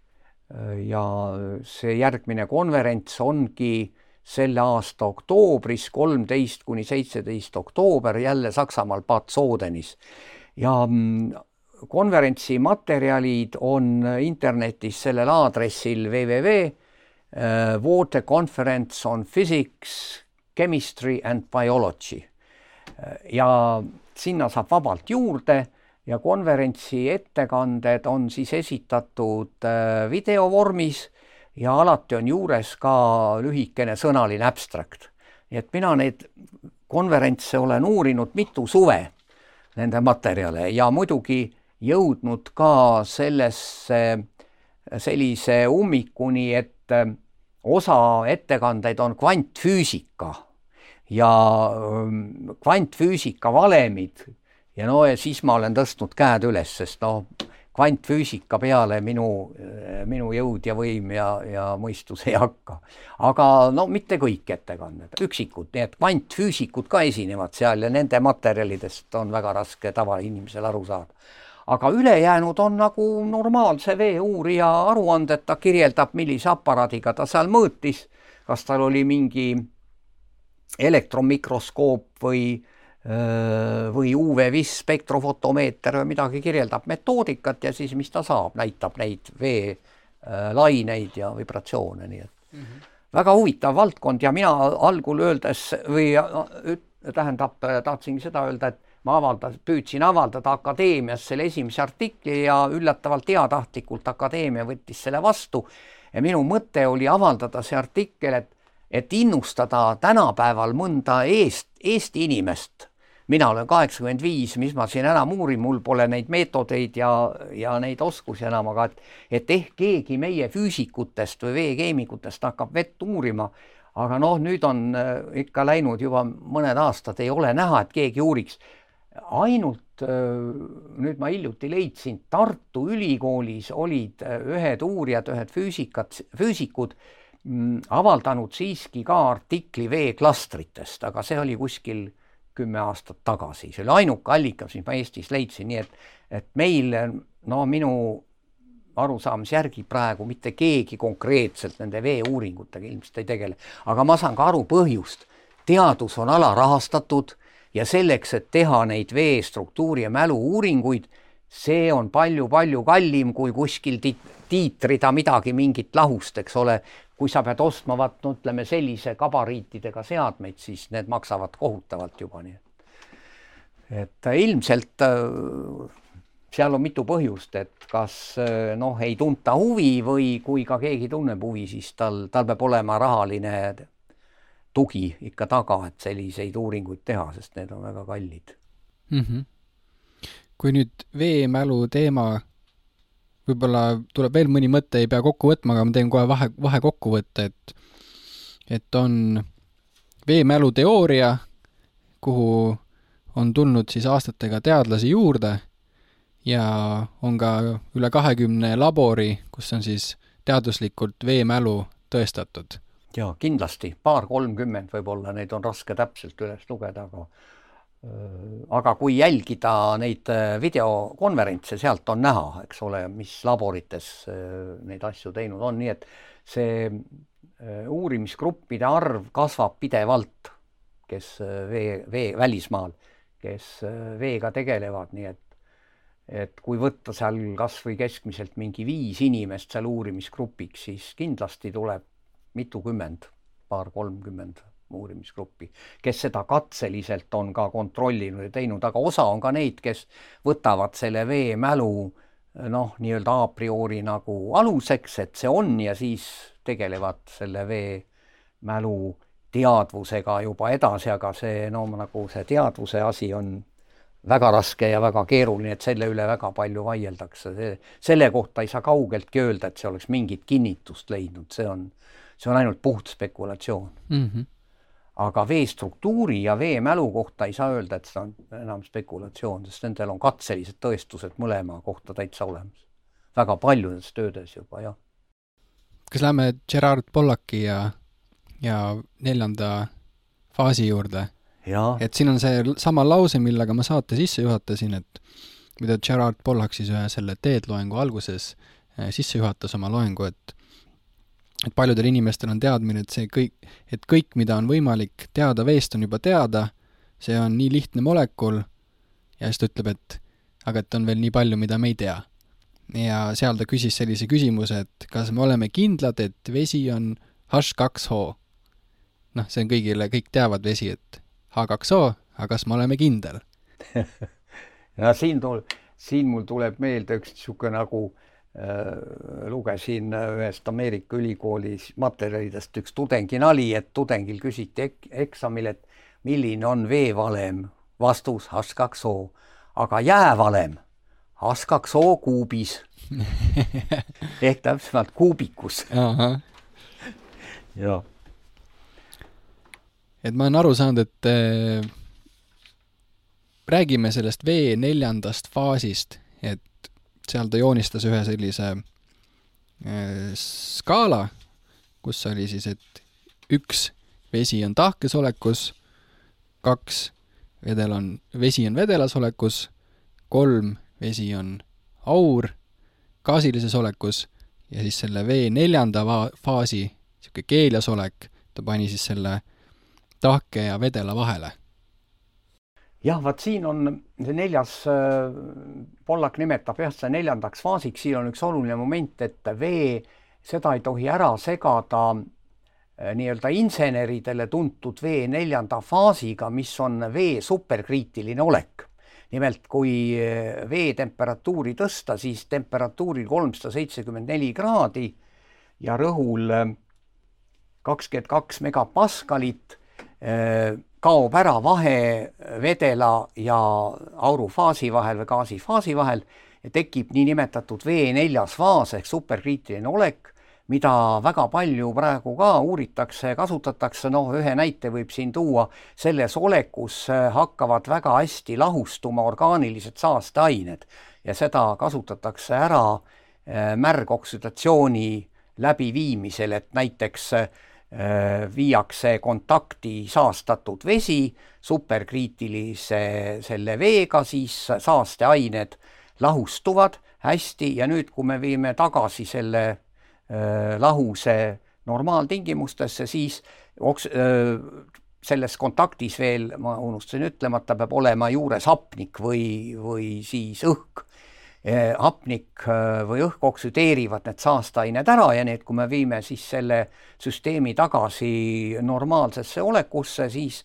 äh, ja see järgmine konverents ongi selle aasta oktoobris, kolmteist kuni seitseteist oktoober jälle Saksamaal Bad Sodenis. ja mm, konverentsi materjalid on internetis sellel aadressil www Water Conference on Physics, Chemistry and Biology ja sinna saab vabalt juurde ja konverentsi ettekanded on siis esitatud äh, videovormis ja alati on juures ka lühikene sõnaline abstract. nii et mina neid konverentse olen uurinud mitu suve, nende materjale ja muidugi jõudnud ka sellesse, sellise ummikuni, et äh, osa ettekandeid on kvantfüüsika ja ähm, kvantfüüsika valemid ja no ja siis ma olen tõstnud käed üles, sest noh, kvantfüüsika peale minu, äh, minu jõud ja võim ja, ja mõistus ei hakka. aga no mitte kõik ettekanded, üksikud, nii et kvantfüüsikud ka esinevad seal ja nende materjalidest on väga raske tavainimesel aru saada. aga ülejäänud on nagu normaalse veeuurija aruanded, ta kirjeldab, millise aparaadiga ta seal mõõtis, kas tal oli mingi elektromikroskoop või või UV-vis spektrofotomeeter või midagi kirjeldab metoodikat ja siis mis ta saab, näitab neid veelaineid ja vibratsioone, nii et mm -hmm. väga huvitav valdkond ja mina algul öeldes või tähendab, tahtsingi seda öelda, et ma avaldas, püüdsin avaldada akadeemias selle esimese artikli ja üllatavalt heatahtlikult akadeemia võttis selle vastu ja minu mõte oli avaldada see artikkel, et et innustada tänapäeval mõnda eest, Eesti inimest, mina olen kaheksakümmend viis, mis ma siin enam uurin, mul pole neid meetodeid ja, ja neid oskusi enam, aga et, et ehk keegi meie füüsikutest või veekeemikutest hakkab vett uurima, aga noh, nüüd on äh, ikka läinud juba mõned aastad, ei ole näha, et keegi uuriks. ainult äh, nüüd ma hiljuti leidsin, Tartu Ülikoolis olid äh, ühed uurijad, ühed füüsikat, füüsikud avaldanud siiski ka artikli veeklastritest, aga see oli kuskil kümme aastat tagasi, see oli ainuke allikas, mis ma Eestis leidsin, nii et, et meil no minu arusaamise järgi praegu mitte keegi konkreetselt nende veeuuringutega ilmselt ei tegele, aga ma saan ka aru põhjust. teadus on alarahastatud ja selleks, et teha neid vee struktuuri ja mälu uuringuid, see on palju-palju kallim kui kuskil tiitrida midagi, mingit lahust, eks ole. kui sa pead ostma, vaat no ütleme sellise gabariitidega seadmeid, siis need maksavad kohutavalt juba, nii et, et ilmselt seal on mitu põhjust, et kas eh, noh, ei tunta huvi või kui ka keegi tunneb huvi, siis tal, tal peab olema rahaline tugi ikka taga, et selliseid uuringuid teha, sest need on väga kallid mm. -hmm. Kui nüüd veemälu teema, võib-olla tuleb veel mõni mõte, ei pea kokku võtma, aga ma teen kohe vahe, vahekokkuvõtte, et et on veemälu teooria, kuhu on tulnud siis aastatega teadlasi juurde ja on ka üle kahekümne labori, kus on siis teaduslikult veemälu tõestatud. jaa, kindlasti, paar-kolmkümmend võib-olla, neid on raske täpselt üles lugeda, aga aga kui jälgida neid videokonverentse, sealt on näha, eks ole, mis laborites neid asju teinud on, nii et see uurimisgruppide arv kasvab pidevalt, kes vee, vee välismaal, kes veega tegelevad, nii et et kui võtta seal kas või keskmiselt mingi viis inimest seal uurimisgrupiks, siis kindlasti tuleb mitukümmend, paar-kolmkümmend uurimisgruppi, kes seda katseliselt on ka kontrollinud ja teinud, aga osa on ka neid, kes võtavad selle veemälu noh, nii-öelda a priori nagu aluseks, et see on ja siis tegelevad selle veemälu teadvusega juba edasi, aga see no nagu see teadvuse asi on väga raske ja väga keeruline, et selle üle väga palju vaieldakse, see, selle kohta ei saa kaugeltki öelda, et see oleks mingit kinnitust leidnud, see on, see on ainult puht spekulatsioon mm. -hmm. Aga vee struktuuri ja veemälu kohta ei saa öelda, et see on enam spekulatsioon, sest nendel on katselised tõestused mõlema kohta täitsa olemas. väga paljudes töödes juba, jah. kas läheme Gerard Pollaki ja, ja neljanda faasi juurde? et siin on see sama lause, millega ma saate sisse juhatasin, et mida Gerard Pollack siis ühe selle teedloengu alguses eh, sisse juhatas oma loengu, et et paljudel inimestel on teadmine, et see kõik, et kõik, mida on võimalik teada veest, on juba teada, see on nii lihtne molekul, ja siis ta ütleb, et aga et on veel nii palju, mida me ei tea. ja seal ta küsis sellise küsimuse, et kas me oleme kindlad, et vesi on H2O. noh, see on kõigile, kõik teavad vesi, et H2O, aga kas me oleme kindel [LAUGHS] no siin tul-, siin mul tuleb meelde üks niisugune nagu äh, lugesin ühest Ameerika ülikoolis materjalidest üks tudengi nali, et tudengil küsiti ek eksamil, et milline on veevalem, vastus H2O, aga jäävalem? H2O kuubis. [LAUGHS] Ehk täpsemalt kuubikus. jah [LAUGHS] et ma olen aru saanud, et äh, räägime sellest vee neljandast faasist, et seal ta joonistas ühe sellise äh, skaala, kus oli siis, et üks vesi on tahkes olekus, kaks vedel on, vesi on vedelas olekus, kolm vesi on aur gaasilises olekus ja siis selle vee neljanda faasi, niisugune keeljas olek, ta pani siis selle tahke ja vedela vahele? Jah, vaat siin on see neljas, äh, Pollak nimetab jah, seda neljandaks faasiks, siin on üks oluline moment, et vee, seda ei tohi ära segada äh, nii-öelda inseneridele tuntud vee neljanda faasiga, mis on vee superkriitiline olek. nimelt, kui äh, vee temperatuuri tõsta, siis temperatuuril kolmsada seitsekümmend neli kraadi ja rõhul kakskümmend kaks megapaskalit kaob ära vahe vedela ja aurufaasi vahel või gaasifaasi vahel ja tekib niinimetatud vee neljas faas ehk superkriitiline olek, mida väga palju praegu ka uuritakse, kasutatakse, noh, ühe näite võib siin tuua, selles olekus äh, hakkavad väga hästi lahustuma orgaanilised saasteained ja seda kasutatakse ära äh, märgoksüdatsiooni läbiviimisel, et näiteks äh, viiakse kontakti saastatud vesi superkriitilise selle veega, siis saasteained lahustuvad hästi ja nüüd, kui me viime tagasi selle äh, lahuse normaaltingimustesse, siis oks-, äh, selles kontaktis veel, ma unustasin ütlemata, peab olema juures hapnik või, või siis õhk. Äh, hapnik äh, või õhk oksüdeerivad need saasteained ära ja need, kui me viime siis selle süsteemi tagasi normaalsesse olekusse, siis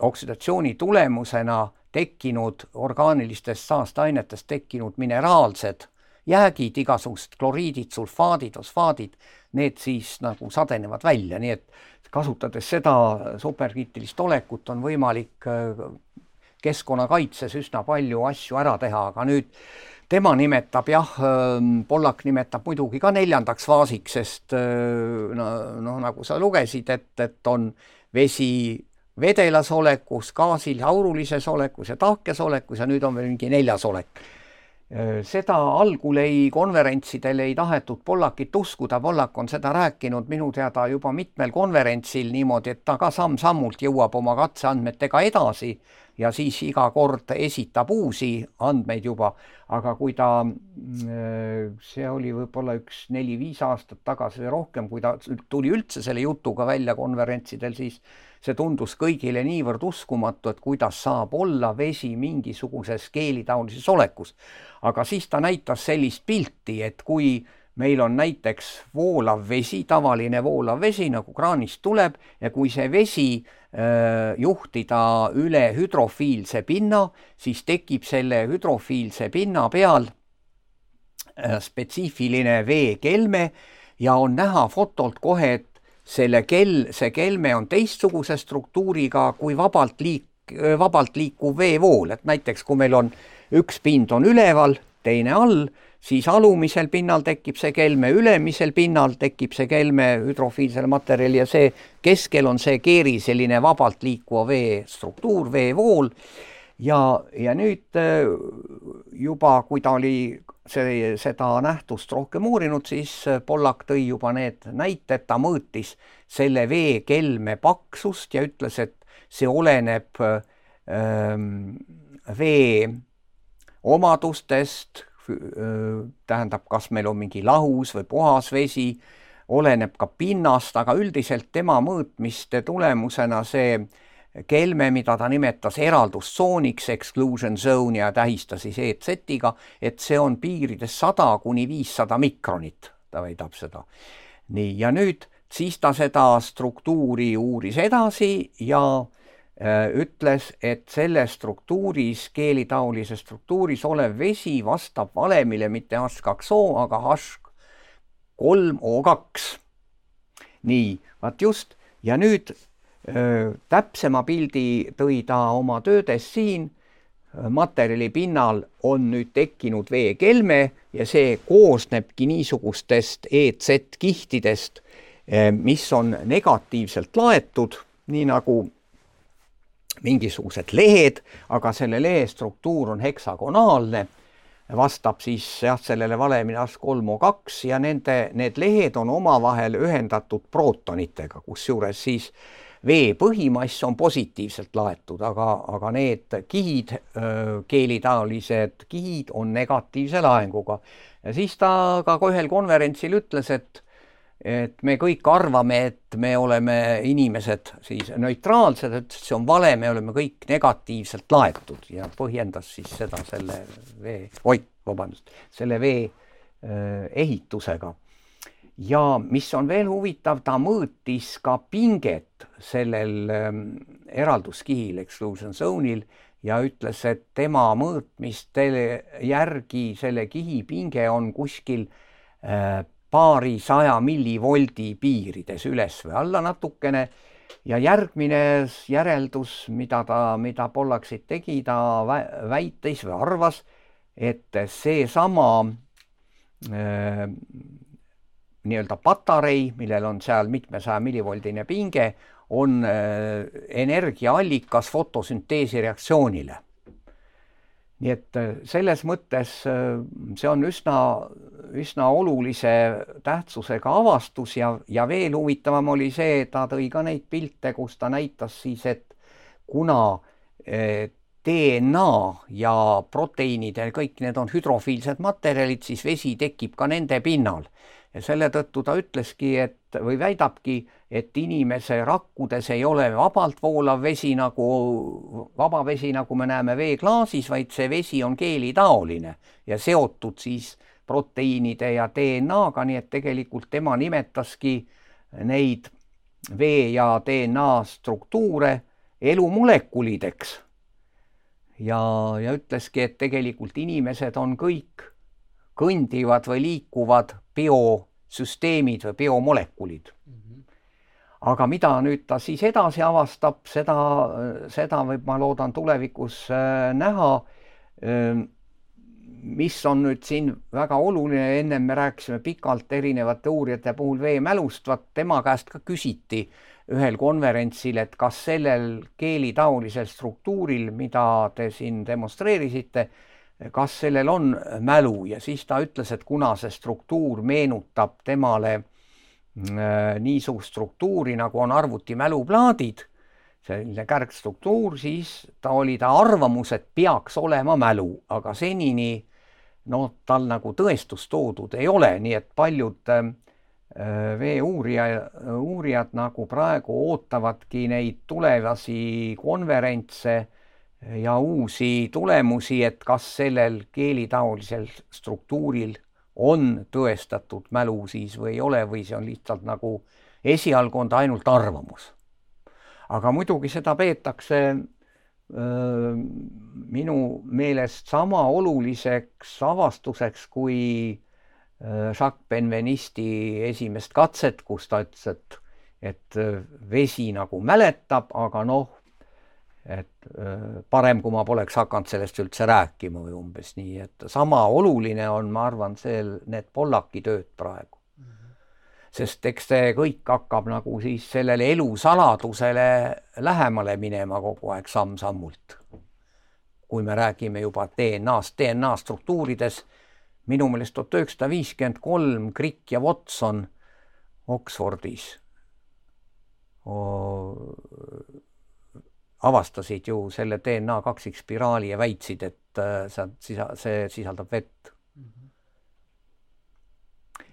oksüdatsiooni tulemusena tekkinud orgaanilistest saasteainetest tekkinud mineraalsed jäägid, igasugused kloriidid, sulfaadid, fosfaadid, need siis nagu sadenevad välja, nii et kasutades seda superkriitilist olekut on võimalik keskkonnakaitses üsna palju asju ära teha, aga nüüd tema nimetab jah, ähm, Pollak nimetab muidugi ka neljandaks faasiks, sest äh, no, noh, nagu sa lugesid, et, et on vesi vedelas olekus, gaasil aurulises olekus ja tahkes olekus ja nüüd on veel mingi neljas olek. Seda algul ei, konverentsidel ei tahetud Pollakit uskuda, Pollak on seda rääkinud minu teada juba mitmel konverentsil niimoodi, et ta ka samm-sammult jõuab oma katseandmetega edasi ja siis iga kord esitab uusi andmeid juba, aga kui ta, see oli võib-olla üks neli-viis aastat tagasi või rohkem, kui ta tuli üldse selle jutuga välja konverentsidel, siis see tundus kõigile niivõrd uskumatu, et kuidas saab olla vesi mingisuguses keelitaolises olekus. aga siis ta näitas sellist pilti, et kui meil on näiteks voolav vesi, tavaline voolav vesi nagu kraanist tuleb ja kui see vesi äh, juhtida üle hüdrofiilse pinna, siis tekib selle hüdrofiilse pinna peal äh, spetsiifiline veekelme ja on näha fotolt kohe, et selle kell, see kelme on teistsuguse struktuuriga kui vabalt liik-, vabalt liikuv veevool, et näiteks kui meil on üks pind on üleval, teine all, siis alumisel pinnal tekib see kelme, ülemisel pinnal tekib see kelme hüdrofiilsel materjalil ja see keskel on see keeri selline vabalt liikuva vee struktuur, veevool. Ja, ja nüüd juba, kui ta oli see, seda nähtust rohkem uurinud, siis Pollak tõi juba need näited, ta mõõtis selle veekelme paksust ja ütles, et see oleneb ähm, vee omadustest, tähendab, kas meil on mingi lahus või puhas vesi, oleneb ka pinnast, aga üldiselt tema mõõtmiste tulemusena see äh, kelme, mida ta nimetas eraldustsooniks, exclusion zone ja tähistas siis EZ-iga, et see on piirides sada kuni viissada mikronit, ta väidab seda. nii, ja nüüd siis ta seda struktuuri uuris edasi ja äh, ütles, et selles struktuuris, keelitaolises struktuuris olev vesi vastab valemile mitte H2O, aga H3O2. nii, vaat just, ja nüüd täpsema pildi tõi ta oma töödes siin. materjali pinnal on nüüd tekkinud veekelme ja see koosnebki niisugustest EZ-kihtidest, mis on negatiivselt laetud, nii nagu mingisugused lehed, aga selle lehe struktuur on heksagonaalne, vastab siis jah, sellele valemile H3O2 ja nende, need lehed on omavahel ühendatud prootonitega, kusjuures siis äh, vee põhimass on positiivselt laetud, aga, aga need kihid, keelitaolised kihid on negatiivse laenguga. ja siis ta ka ühel konverentsil ütles, et et me kõik arvame, et me oleme inimesed siis neutraalsed, et see on vale, me oleme kõik negatiivselt laetud ja põhjendas siis seda selle vee, oi, vabandust, selle vee ehitusega ja mis on veel huvitav, ta mõõtis ka pinget sellel ähm, eralduskihil, exclusion zone'il ja ütles, et tema mõõtmiste järgi selle kihi pinge on kuskil äh, paarisaja millivoldi piirides üles või alla natukene. Ja järgmine järeldus, mida ta, mida Pollaksid tegi, ta väitis või arvas, et seesama äh, nii-öelda patarei, millel on seal mitmesaja millivoldine pinge, on äh, energiaallikas fotosünteesi reaktsioonile. nii et äh, selles mõttes äh, see on üsna, üsna olulise tähtsusega avastus ja, ja veel huvitavam oli see, ta tõi ka neid pilte, kus ta näitas siis, et kuna DNA ja proteiinid ja kõik need on hüdrofiilsed materjalid, siis vesi tekib ka nende pinnal. Ja selle tõttu ta ütleski, et või väidabki, et inimese rakkudes ei ole vabalt voolav vesi nagu, vaba vesi, nagu me näeme veeklaasis, vaid see vesi on geelitaoline ja seotud siis proteiinide ja DNA-ga, nii et tegelikult tema nimetaski neid vee ja DNA struktuure elumolekulideks. ja, ja ütleski, et tegelikult inimesed on kõik kõndivad või liikuvad biosüsteemid või biomolekulid. -hmm. aga mida nüüd ta siis edasi avastab, seda, seda võib, ma loodan, tulevikus äh, näha äh, mis on nüüd siin väga oluline, ennem me rääkisime pikalt erinevate uurijate puhul veemälust, vaat tema käest ka küsiti ühel konverentsil, et kas sellel keelitaolisel struktuuril, mida te siin demonstreerisite, kas sellel on mälu? Ja siis ta ütles, et kuna see struktuur meenutab temale äh, niisugust struktuuri, nagu on arvuti mäluplaadid, selline kärgstruktuur, siis ta oli ta arvamus, et peaks olema mälu, aga senini noh, tal nagu tõestust toodud ei ole, nii et paljud äh, veeuurija, uurijad nagu praegu ootavadki neid tulevasi konverentse ja uusi tulemusi, et kas sellel keelitaolisel struktuuril on tõestatud mälu siis või ei ole või see on lihtsalt nagu esialgu on ta ainult arvamus. aga muidugi seda peetakse minu meelest sama oluliseks avastuseks kui Jacques Benvenisti esimest katset, kus ta ütles, et, et vesi nagu mäletab, aga noh, et parem, kui ma poleks hakanud sellest üldse rääkima või umbes nii, et sama oluline on, ma arvan, see, need Pollaki tööd praegu sest eks see kõik hakkab nagu siis sellele elusaladusele lähemale minema kogu aeg samm-sammult. kui me räägime juba DNA-st, DNA struktuurides, minu meelest tuhat üheksasada viiskümmend kolm Crick ja Watson Oxfordis avastasid ju selle DNA kaksikspiraali ja väitsid, et äh, see, see sisaldab vett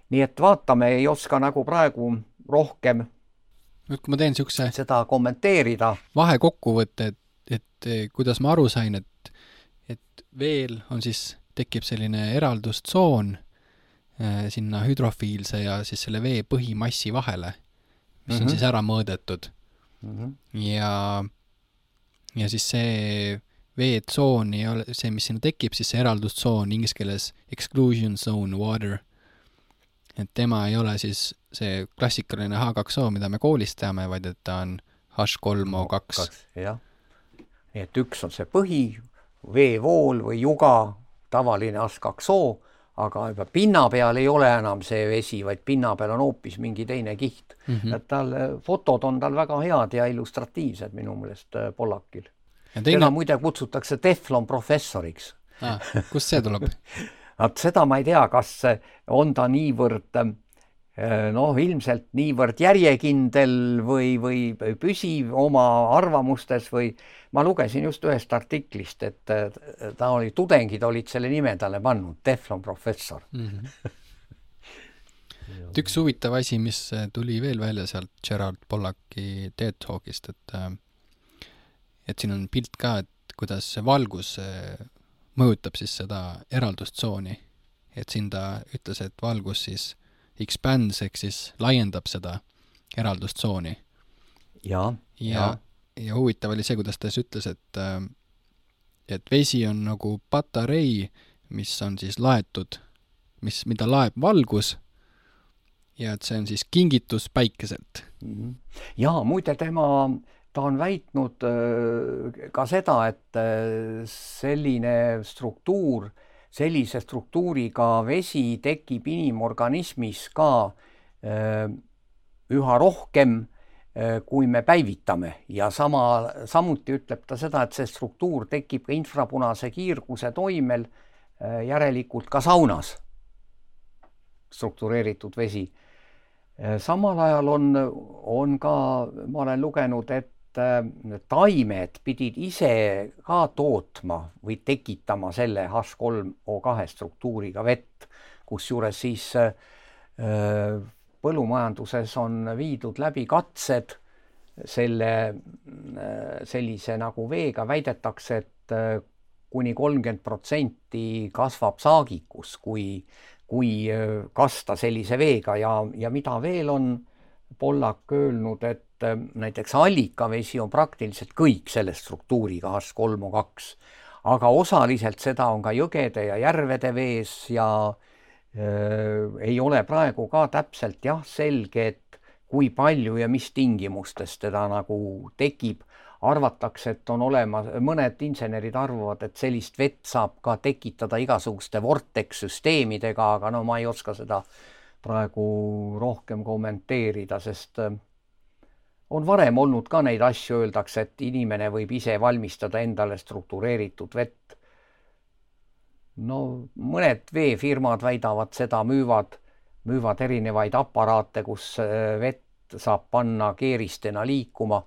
nii et vaatame, ei oska nagu praegu rohkem nüüd, kui ma teen niisuguse seda kommenteerida. vahekokkuvõtte, et, et kuidas ma aru sain, et, et veel on siis, tekib selline eraldustsoon äh, sinna hüdrofiilse ja siis selle vee põhimassi vahele, mis mm -hmm. on mhm. siis ära mõõdetud mm. -hmm. ja, ja siis see veetsoon ei ole, see, mis sinna tekib, siis see eraldustsoon inglise keeles exclusion zone water et tema ei ole siis see klassikaline H2O, mida me koolis teame, vaid et ta on H3O2. jah, nii et üks on see põhi, veevool või juga, tavaline H2O, aga juba pinna peal ei ole enam see vesi, vaid pinna peal on hoopis mingi teine kiht mm. -hmm. et tal, fotod on tal väga head ja illustratiivsed minu meelest äh, Pollakil. Teine... teda muide kutsutakse teflon professoriks ah,. kust see tuleb [LAUGHS] vot seda ma ei tea, kas on ta niivõrd eh, noh, ilmselt niivõrd järjekindel või, või püsiv oma arvamustes või ma lugesin just ühest artiklist, et ta oli, tudengid olid selle nime talle pannud, teflon professor mm. -hmm. et üks huvitav asi, mis tuli veel välja sealt Gerard Pollaki TED Talkist, et et siin on pilt ka, et kuidas valgus mõjutab siis seda eraldustsooni. et siin ta ütles, et valgus siis expands ehk siis laiendab seda eraldustsooni. ja, ja, ja, ja huvitav oli see, kuidas ta siis ütles, et äh, et vesi on nagu patarei, mis on siis laetud, mis, mida laeb valgus ja et see on siis kingitus päikeselt. -hmm. ja muide, tema ta on väitnud äh, ka seda, et äh, selline struktuur, sellise struktuuriga vesi tekib inimorganismis ka üha rohkem, kui me päivitame. Ja sama, samuti ütleb ta seda, et see struktuur tekib ka infrapunase kiirguse toimel, järelikult ka saunas struktureeritud vesi. Samal ajal on, on ka, ma olen lugenud, et taimed pidid ise ka tootma või tekitama selle H3O2 struktuuriga vett, kusjuures siis äh, põllumajanduses on viidud läbi katsed selle sellise nagu veega, väidetakse, et kuni kolmkümmend protsenti kasvab saagikus, kui, kui kasta sellise veega. Ja, ja mida veel on Pollak öelnud, et äh, näiteks allikavesi on praktiliselt kõik selle struktuuriga H3O2, aga osaliselt seda on ka jõgede ja järvede vees ja äh, ei ole praegu ka täpselt jah, selge, et kui palju ja mis tingimustes teda nagu tekib. arvatakse, et on olemas, mõned insenerid arvavad, et sellist vett saab ka tekitada igasuguste vortex süsteemidega, aga no ma ei oska seda praegu rohkem kommenteerida, sest äh, on varem olnud ka neid asju, öeldakse, et inimene võib ise valmistada endale struktureeritud vett. no mõned veefirmad väidavad seda, müüvad, müüvad erinevaid aparaate, kus äh, vett saab panna keeristena liikuma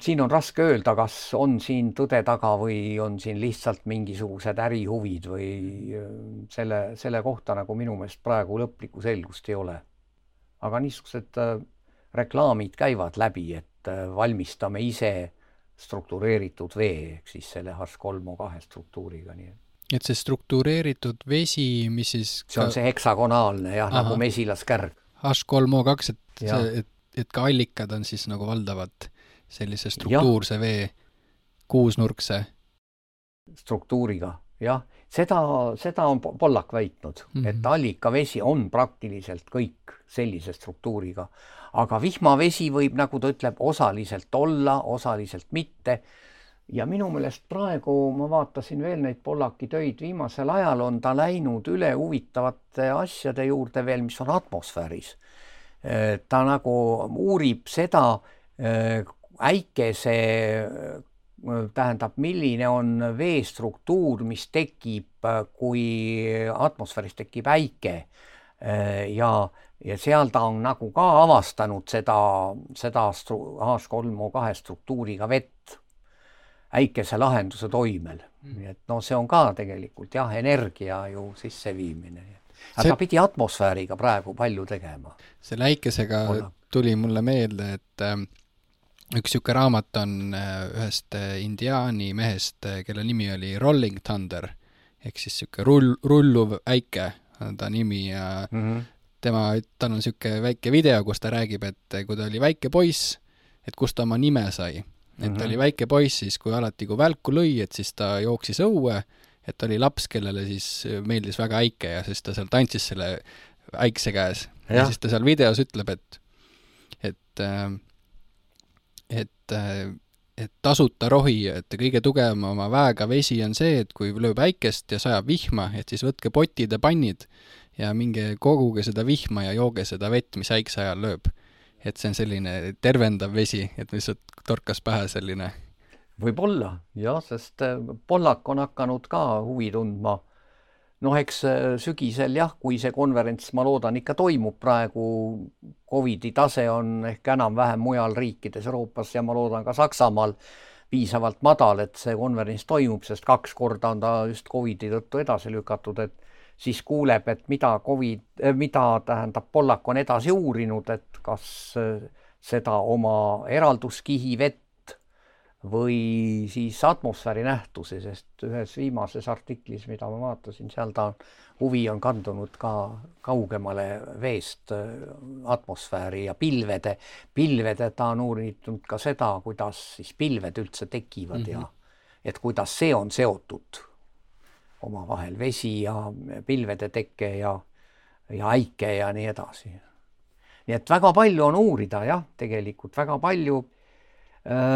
siin on raske öelda, kas on siin tõde taga või on siin lihtsalt mingisugused ärihuvid või äh, selle, selle kohta nagu minu meelest praegu lõplikku selgust ei ole. aga niisugused äh, reklaamid käivad läbi, et äh, valmistame ise struktureeritud vee ehk siis selle H3O2 struktuuriga, nii et et see struktureeritud vesi, mis siis ka... see on see heksagonaalne jah, nagu mesilaskärg. H3O2, et ja. see, et, et ka allikad on siis nagu valdavad sellise struktuurse ja. vee, kuusnurkse. struktuuriga, jah, seda, seda on Pollak väitnud mm, -hmm. et allikavesi on praktiliselt kõik sellise struktuuriga, aga vihmavesi võib, nagu ta ütleb, osaliselt olla, osaliselt mitte. Ja minu meelest praegu ma vaatasin veel neid Pollaki töid, viimasel ajal on ta läinud üle huvitavate asjade juurde veel, mis on atmosfääris. ta nagu uurib seda, äikese tähendab, milline on vee struktuur, mis tekib, kui atmosfääris tekib äike. Ja, ja seal ta on nagu ka avastanud seda, seda H3O2 struktuuriga vett äikese lahenduse toimel mm.. nii et noh, see on ka tegelikult jah, energia ju sisseviimine. aga see... pidi atmosfääriga praegu palju tegema. selle äikesega Olla. tuli mulle meelde, et äh, üks niisugune raamat on äh, ühest äh, indiaani mehest, äh, kelle nimi oli Rolling Thunder, ehk siis niisugune rull, rulluv äike on ta nimi ja mm -hmm. Tema, tal on niisugune väike video, kus ta räägib, et kui ta oli väike poiss, et kust ta oma nime sai. et ta mm -hmm. oli väike poiss siis, kui alati, kui välku lõi, et siis ta jooksis õue, et ta oli laps, kellele siis meeldis väga äike ja siis ta seal tantsis selle äikse käes. ja siis ta seal videos ütleb, et, et äh, et, et tasuta rohi, et kõige tugevama väega vesi on see, et kui lööb äikest ja sajab vihma, et siis võtke potid ja pannid ja minge koguge seda vihma ja jooge seda vett, mis äikse ajal lööb. et see on selline tervendav vesi, et lihtsalt torkas pähe selline. võib-olla jah, sest Pollak on hakanud ka huvi tundma noh, eks äh, sügisel jah, kui see konverents, ma loodan, ikka toimub praegu, Covidi tase on ehk enam-vähem mujal riikides Euroopas ja ma loodan ka Saksamaal piisavalt madal, et see konverents toimub, sest kaks korda on ta just Covidi tõttu edasi lükatud, et siis kuuleb, et mida Covid, äh, mida tähendab, Pollak on edasi uurinud, et kas äh, seda oma eralduskihi vett või siis atmosfääri nähtusi, sest ühes viimases artiklis, mida ma vaatasin, seal ta huvi on kandunud ka kaugemale veest äh, atmosfääri ja pilvede, pilvede ta on uurinud ka seda, kuidas siis pilved üldse tekivad mm -hmm. ja mhm. et kuidas see on seotud omavahel, vesi ja pilvede teke ja, ja äike ja nii edasi. nii et väga palju on uurida jah, tegelikult väga palju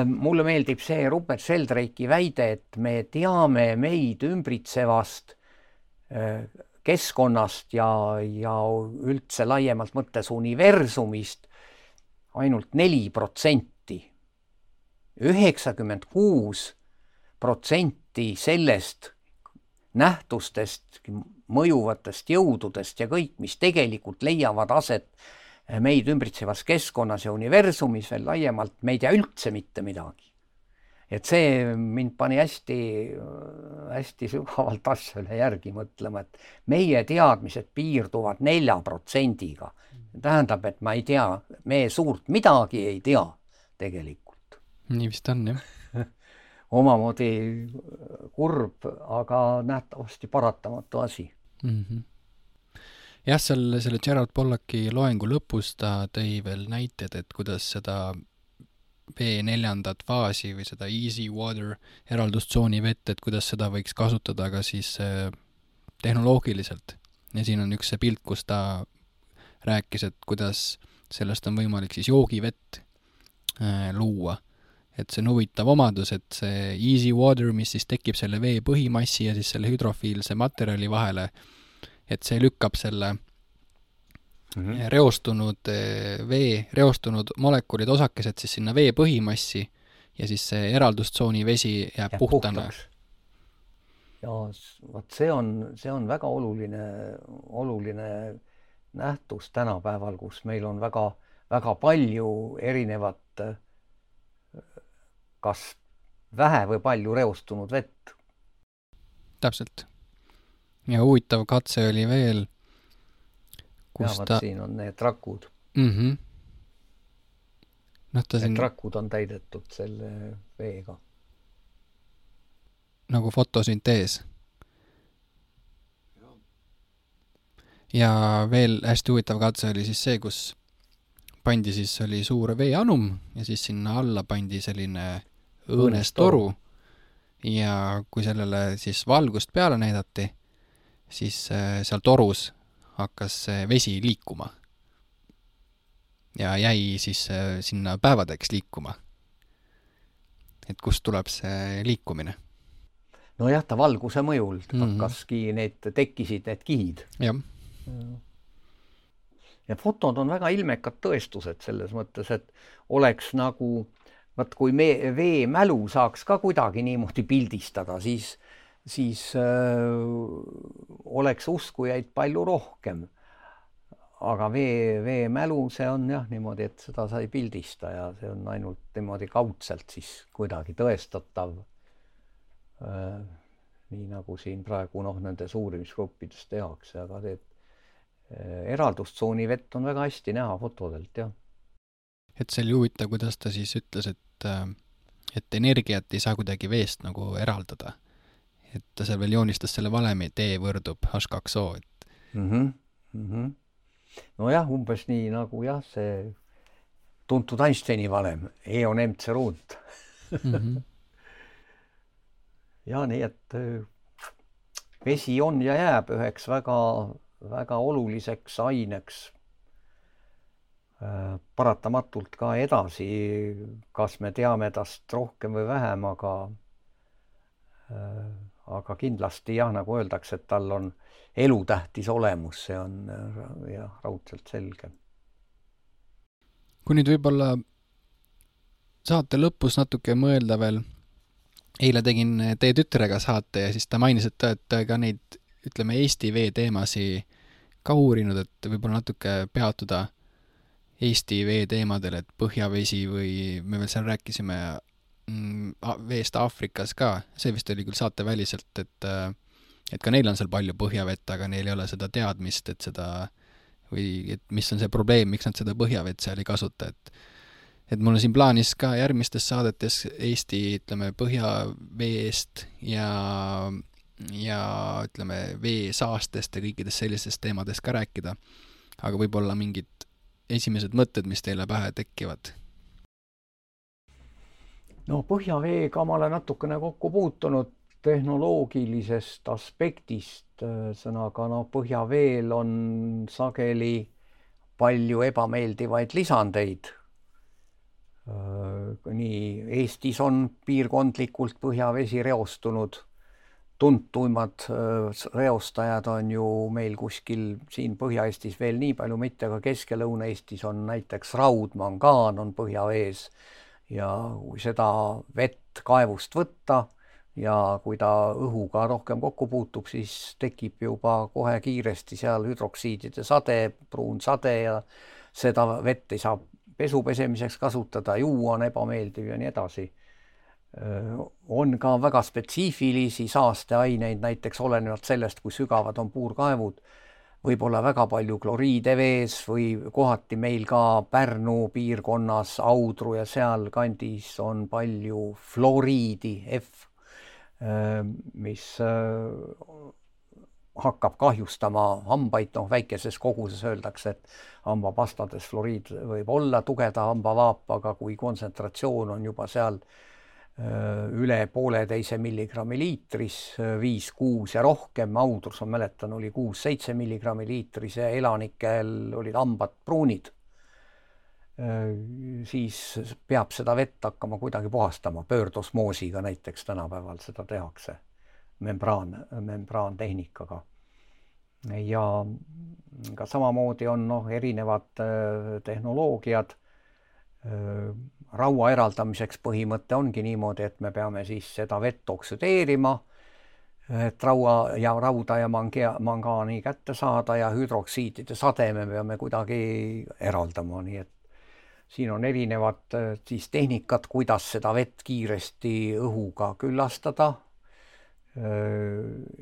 mulle meeldib see Rupert Sheldrake'i väide, et me teame meid ümbritsevast keskkonnast ja, ja üldse laiemalt mõttes universumist ainult neli protsenti. üheksakümmend kuus protsenti sellest nähtustest, mõjuvatest jõududest ja kõik, mis tegelikult leiavad aset meid ümbritsevas keskkonnas ja universumis veel laiemalt, me ei tea üldse mitte midagi. et see mind pani hästi, hästi sügavalt asja üle järgi mõtlema, et meie teadmised piirduvad nelja protsendiga. tähendab, et ma ei tea, me suurt midagi ei tea tegelikult. nii vist on, jah [LAUGHS] omamoodi kurb, aga nähtavasti paratamatu asi mm. -hmm jah, seal selle Gerald Pollaki loengu lõpus ta tõi veel näited, et kuidas seda vee neljandat faasi või seda easy water eraldustsooni vett, et kuidas seda võiks kasutada ka siis äh, tehnoloogiliselt. ja siin on üks see pilt, kus ta rääkis, et kuidas sellest on võimalik siis joogivett äh, luua et see on huvitav omadus, et see easy water, mis siis tekib selle vee põhimassi ja siis selle hüdrofiilse materjali vahele, et see lükkab selle mm -hmm. reostunud eh, vee, reostunud molekulid, osakesed siis sinna vee põhimassi ja siis see eraldustsooni vesi jääb ja puhtana. ja vot see on, see on väga oluline, oluline nähtus tänapäeval, kus meil on väga, väga palju erinevat kas vähe või palju reostunud vett. täpselt. ja huvitav katse oli veel, kus ta siin on need rakud mm. -hmm. noh, ta siin rakud on täidetud selle veega. nagu fotosüntees. ja veel hästi huvitav katse oli siis see, kus pandi siis, oli suur veeanum ja siis sinna alla pandi selline õõnestoru ja kui sellele siis valgust peale näidati, siis äh, seal torus hakkas vesi liikuma. ja jäi siis äh, sinna päevadeks liikuma. et kust tuleb see liikumine? nojah, ta valguse mõjul mm -hmm. hakkaski need, tekkisid need kihid. jah. ja fotod on väga ilmekad tõestused selles mõttes, et oleks nagu vot kui me veemälu saaks ka kuidagi niimoodi pildistada, siis, siis äh, oleks uskujaid palju rohkem. aga vee, veemälu, see on jah niimoodi, et seda sa ei pildista ja see on ainult niimoodi kaudselt siis kuidagi tõestatav äh,. nii nagu siin praegu noh, nendes uurimisgruppides tehakse, aga äh, eraldustsooni vett on väga hästi näha fotodelt jah et see oli huvitav, kuidas ta siis ütles, et, äh, et energiat ei saa kuidagi veest nagu eraldada. et ta seal veel joonistas selle valemi, et E võrdub H2O, et mm. -hmm. Mm -hmm. nojah, umbes nii nagu jah, see tuntud Einsteini valem, E on mc ruut mm. -hmm. [LAUGHS] ja nii, et äh, vesi on ja jääb üheks väga, väga oluliseks aineks Äh, paratamatult ka edasi, kas me teame tast rohkem või vähem, aga äh, aga kindlasti jah, nagu öeldakse, et tal on elutähtis olemus, see on äh, jah, raudselt selge. kui nüüd võib-olla saate lõpus natuke mõelda veel, eile tegin teie tütrega saate ja siis ta mainis, et te olete ka neid, ütleme, Eesti veeteemasid ka uurinud, et võib-olla natuke peatuda Eesti veeteemadel, et põhjavesi või me veel seal rääkisime mm, veest Aafrikas ka, see vist oli küll saateväliselt, et äh, et ka neil on seal palju põhjavett, aga neil ei ole seda teadmist, et seda või et mis on see probleem, miks nad seda põhjavett seal ei kasuta, et et mul on siin plaanis ka järgmistes saadetes Eesti, ütleme, põhjaveest ja ja ütleme, veesaastest ja kõikidest sellistest teemadest ka rääkida. aga võib-olla mingid esimesed mõtted, mis teile pähe tekivad? no põhjaveega ma olen natukene kokku puutunud tehnoloogilisest aspektist, ühesõnaga no põhjaveel on sageli palju ebameeldivaid lisandeid. nii Eestis on piirkondlikult põhjavesi reostunud tuntumad äh, reostajad on ju meil kuskil siin Põhja-Eestis veel nii palju mitte, aga Kesk- ja Lõuna-Eestis on näiteks raudmangaan on põhjavees ja kui seda vett kaevust võtta ja kui ta õhuga rohkem kokku puutub, siis tekib juba kohe kiiresti seal hüdroksiidide sade, pruun sade ja seda vett ei saa pesu pesemiseks kasutada, juua on ebameeldiv ja nii edasi. On ka väga spetsiifilisi saasteaineid, näiteks olenevalt sellest, kui sügavad on puurkaevud, võib olla väga palju kloriide vees või kohati meil ka Pärnu piirkonnas, Audru ja sealkandis on palju fluoriidi, F, mis hakkab kahjustama hambaid, noh, väikeses koguses öeldakse, et hambapastades fluoriid võib olla tugevda hambavaapaga, kui kontsentratsioon on juba seal üle pooleteise milligrammi liitris, viis, kuus ja rohkem, Audrus, ma mäletan, oli kuus-seitse milligrammi liitris ja elanikel olid hambad pruunid. siis peab seda vett hakkama kuidagi puhastama, pöördosmoosiga näiteks tänapäeval seda tehakse membraan, membraantehnikaga. ja ka samamoodi on noh, erinevad äh, tehnoloogiad. Äh, raua eraldamiseks põhimõte ongi niimoodi, et me peame siis seda vett oksüdeerima, et raua ja rauda ja mangea, mangaani kätte saada ja hüdroksiidide sade me peame kuidagi eraldama, nii et siin on erinevad äh, siis tehnikad, kuidas seda vett kiiresti õhuga küllastada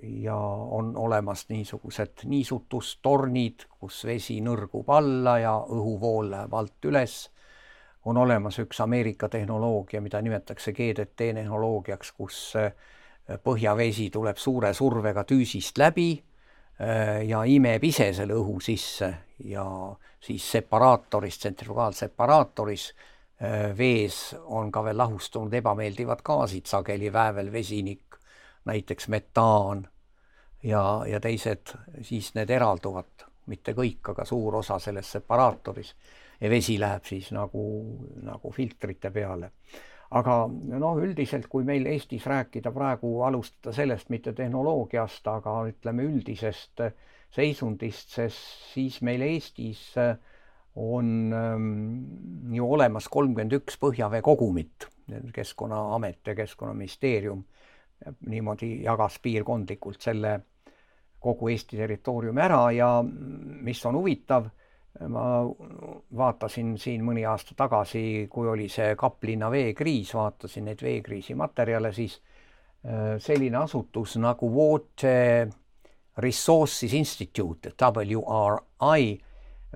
ja on olemas niisugused niisutustornid, kus vesi nõrgub alla ja õhuvool läheb alt üles. On olemas üks Ameerika tehnoloogia, mida nimetatakse GDT tehnoloogiaks, kus põhjavesi tuleb suure survega tüüsist läbi ja imeb ise selle õhu sisse ja siis separaatoris, tsentrifugaalseparaatoris vees on ka veel lahustunud ebameeldivad gaasid, sageli väävelvesinik, näiteks metaan ja, ja teised, siis need eralduvad, mitte kõik, aga suur osa selles separaatoris ja vesi läheb siis nagu, nagu filtrite peale. aga noh, üldiselt, kui meil Eestis rääkida praegu, alustada sellest mitte tehnoloogiast, aga ütleme üldisest seisundist, sest siis meil Eestis on ähm, ju olemas kolmkümmend üks põhjavee kogumit, Keskkonnaamet ja Keskkonnaministeerium niimoodi jagas piirkondlikult selle kogu Eesti territooriumi ära ja mis on huvitav, ma vaatasin siin mõni aasta tagasi, kui oli see Kaplinna veekriis, vaatasin neid veekriisi materjale, siis äh, selline asutus nagu Water Resources Institute, WRI,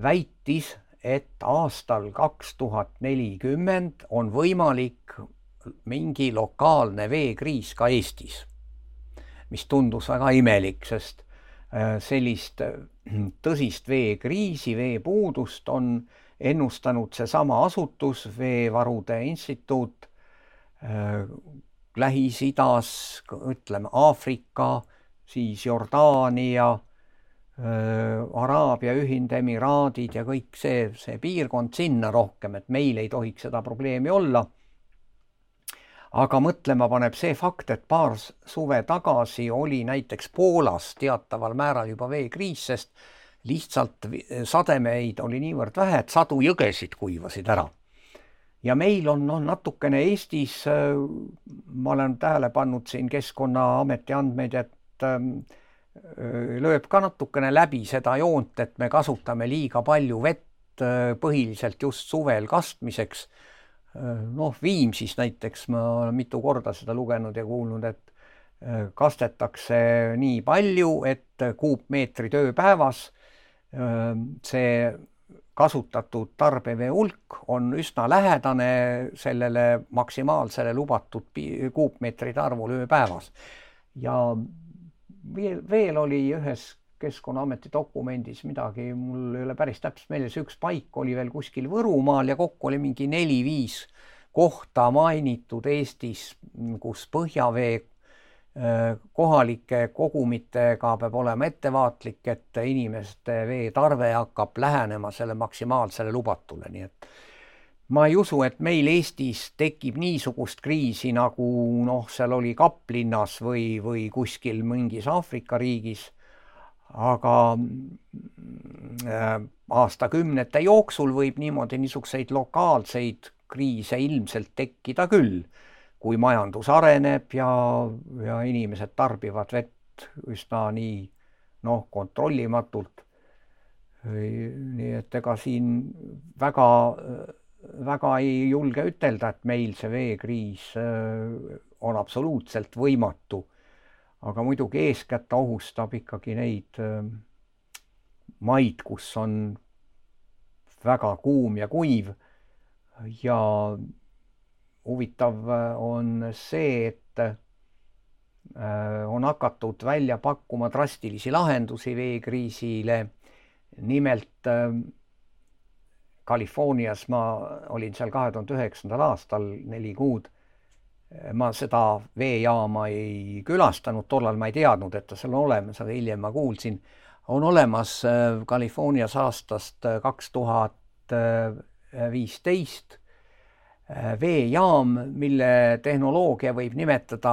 väitis, et aastal kaks tuhat nelikümmend on võimalik mingi lokaalne veekriis ka Eestis, mis tundus väga imelik, sest äh, sellist tõsist veekriisi, veepuudust on ennustanud seesama asutus, Veevarude Instituut äh, Lähis-Idas, ütleme Aafrika, siis Jordaania Araabia Ühendemiraadid ja kõik see, see piirkond sinna rohkem, et meil ei tohiks seda probleemi olla aga mõtlema paneb see fakt, et paar suve tagasi oli näiteks Poolas teataval määral juba veekriis, sest lihtsalt sademeid oli niivõrd vähe, et sadu jõgesid kuivasid ära. ja meil on noh, natukene Eestis, äh, ma olen tähele pannud siin Keskkonnaameti andmeid, et ähm, äh, lööb ka natukene läbi seda joont, et me kasutame liiga palju vett äh, põhiliselt just suvel kastmiseks noh, Viimsis näiteks ma olen mitu korda seda lugenud ja kuulnud, et äh, kastetakse nii palju, et kuupmeetri ööpäevas äh, see kasutatud tarbevee hulk on üsna lähedane sellele maksimaalsele lubatud kuupmeetrite arvule ööpäevas. ja veel, veel oli ühes Keskkonnaameti dokumendis midagi, mul ei ole päris täpselt meeles, üks paik oli veel kuskil Võrumaal ja kokku oli mingi neli-viis kohta mainitud Eestis, kus põhjavee äh, kohalike kogumitega peab olema ettevaatlik, et inimeste veetarve hakkab lähenema selle maksimaalsele lubatule, nii et ma ei usu, et meil Eestis tekib niisugust kriisi, nagu noh, seal oli Kaplinnas või, või kuskil mingis Aafrika riigis aga äh, aastakümnete jooksul võib niimoodi niisuguseid lokaalseid kriise ilmselt tekkida küll, kui majandus areneb ja, ja inimesed tarbivad vett üsna nii noh, kontrollimatult. nii et ega siin väga, väga ei julge ütelda, et meil see veekriis on absoluutselt võimatu. Aga muidugi eeskätt ohustab ikkagi neid maid, kus on väga kuum ja kuiv ja huvitav on see, et on hakatud välja pakkuma drastilisi lahendusi veekriisile nimelt äh, Californias ma olin seal kahe tuhande üheksandal aastal neli kuud. Ma seda veejaama ei külastanud, tollal ma ei teadnud, et ta seal on olemas, aga hiljem ma kuulsin. on olemas äh, Californias aastast äh, kaks tuhat viisteist veejaam, mille tehnoloogia võib nimetada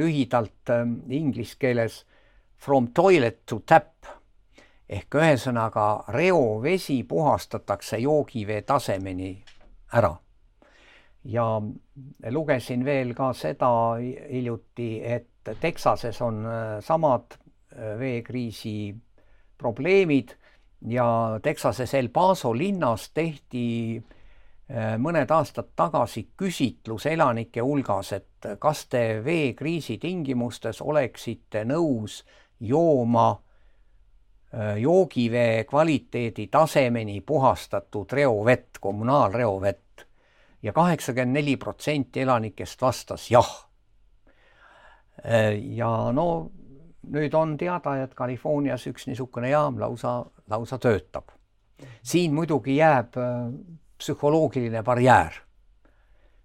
lühidalt inglise keeles from toilet to tap ehk ühesõnaga reovesi puhastatakse joogivee tasemeni ära. Ja lugesin veel ka seda hiljuti, et Texases on äh, samad äh, veekriisi probleemid. Ja Texases El Paso linnas tehti äh, mõned aastad tagasi küsitlus elanike hulgas, et kas te veekriisi tingimustes oleksite nõus jooma joogivee kvaliteedi tasemeni puhastatud reovett, kommunaalreovett ja kaheksakümmend neli protsenti elanikest vastas jah. Äh, ja no nüüd on teada, et Californias üks niisugune jaam lausa, lausa töötab. siin muidugi jääb äh, psühholoogiline barjäär.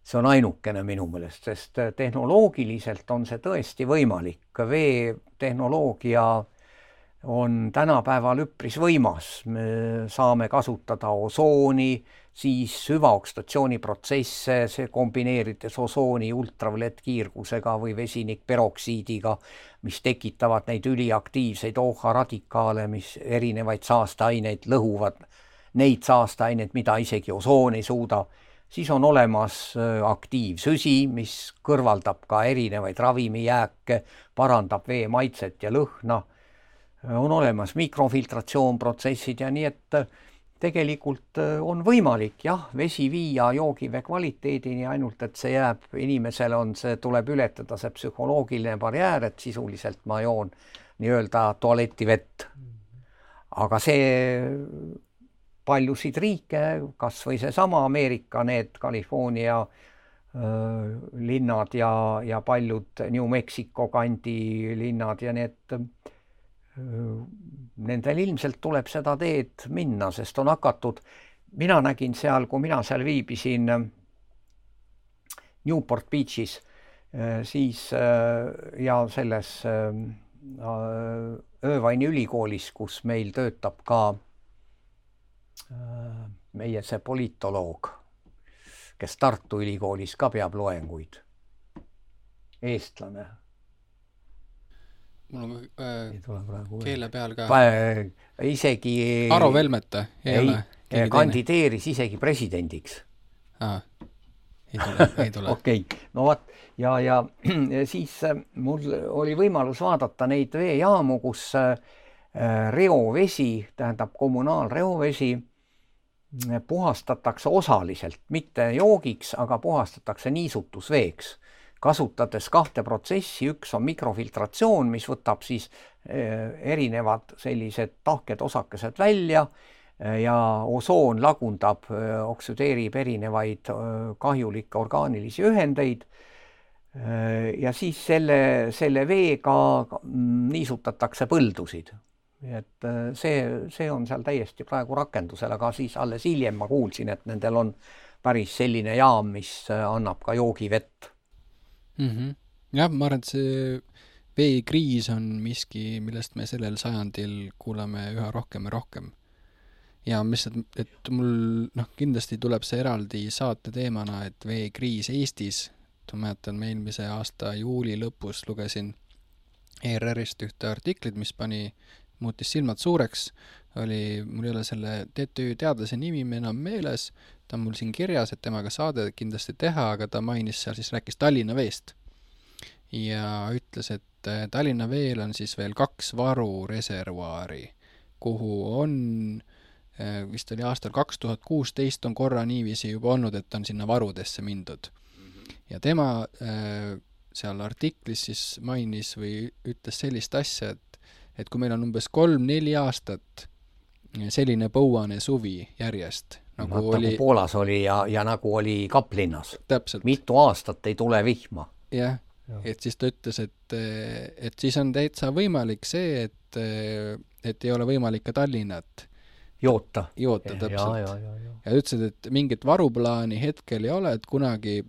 see on ainukene minu meelest, sest tehnoloogiliselt on see tõesti võimalik, veetehnoloogia on tänapäeval üpris võimas. me saame kasutada osooni, siis süvaokstatsiooniprotsesse, see kombineerides osooni ultraviolettkiirgusega või vesinikperoksiidiga, mis tekitavad neid üliaktiivseid OH radikaale, mis erinevaid saasteaineid lõhuvad, neid saasteaineid, mida isegi osoon ei suuda. Siis on olemas äh, aktiivsüsi, mis kõrvaldab ka erinevaid ravimijääke, parandab vee maitset ja lõhna. On olemas mikrofiltratsioonprotsessid ja nii, et äh, tegelikult äh, on võimalik jah, vesi viia joogivee kvaliteedini, ainult et see jääb, inimesele on see, tuleb ületada see psühholoogiline barjäär, et sisuliselt ma joon nii-öelda tualetivett. aga see paljusid riike, kas või seesama Ameerika, need California äh, linnad ja, ja paljud New Mexico kandi linnad ja need nendel ilmselt tuleb seda teed minna, sest on hakatud, mina nägin seal, kui mina seal viibisin Newport Beachis, siis ja selles Irvine'i ülikoolis, kus meil töötab ka meie see politoloog, kes Tartu Ülikoolis ka peab loenguid, eestlane mul on äh, ei tule praegu keele peal ka pa,. isegi Aro Velmet ei, ei ole? kandideeris isegi presidendiks. ei tule, ei tule. [LAUGHS] okei okay., no vot ja, ja [CLEARS THROAT] siis äh, mul oli võimalus vaadata neid veejaamu, kus äh, reovesi, tähendab kommunaalreovesi puhastatakse osaliselt, mitte joogiks, aga puhastatakse niisutusveeks kasutades kahte protsessi, üks on mikrofiltratsioon, mis võtab siis eh, erinevad sellised tahked osakesed välja eh, ja osoon lagundab, eh, oksüdeerib erinevaid kahjulikke orgaanilisi ühendeid. ja siis selle, selle veega mm, niisutatakse põldusid. et see, see on seal täiesti praegu rakendusel, aga siis alles hiljem ma kuulsin, et nendel on päris selline jaam, mis annab ka joogivett mm. -hmm. jah, ma arvan, et see veekriis on miski, millest me sellel sajandil kuuleme üha rohkem ja rohkem. ja lihtsalt, et mul noh, kindlasti tuleb see eraldi saate teemana, et veekriis Eestis, ma mäletan, ma eelmise aasta juuli lõpus lugesin ERR-ist ühte artiklit, mis pani, muutis silmad suureks, oli, mul ei ole selle TTÜ teadlase nimi enam meeles, ta on mul siin kirjas, et temaga saade kindlasti teha, aga ta mainis seal siis, rääkis Tallinna veest. ja ütles, et äh, Tallinna veel on siis veel kaks varureservuaari, kuhu on äh, vist oli aastal kaks tuhat kuusteist on korra niiviisi juba olnud, et on sinna varudesse mindud. ja tema äh, seal artiklis siis mainis või ütles sellist asja, et et kui meil on umbes kolm-neli aastat selline põuane suvi järjest, nagu no, oli nagu Poolas oli ja, ja nagu oli Kaplinnas. mitu aastat ei tule vihma. jah ja., et siis ta ütles, et, et siis on täitsa võimalik see, et, et ei ole võimalik ka Tallinnat joota. joota täpselt. ja, ütlesid, et mingit varuplaani hetkel ei ole, et kunagi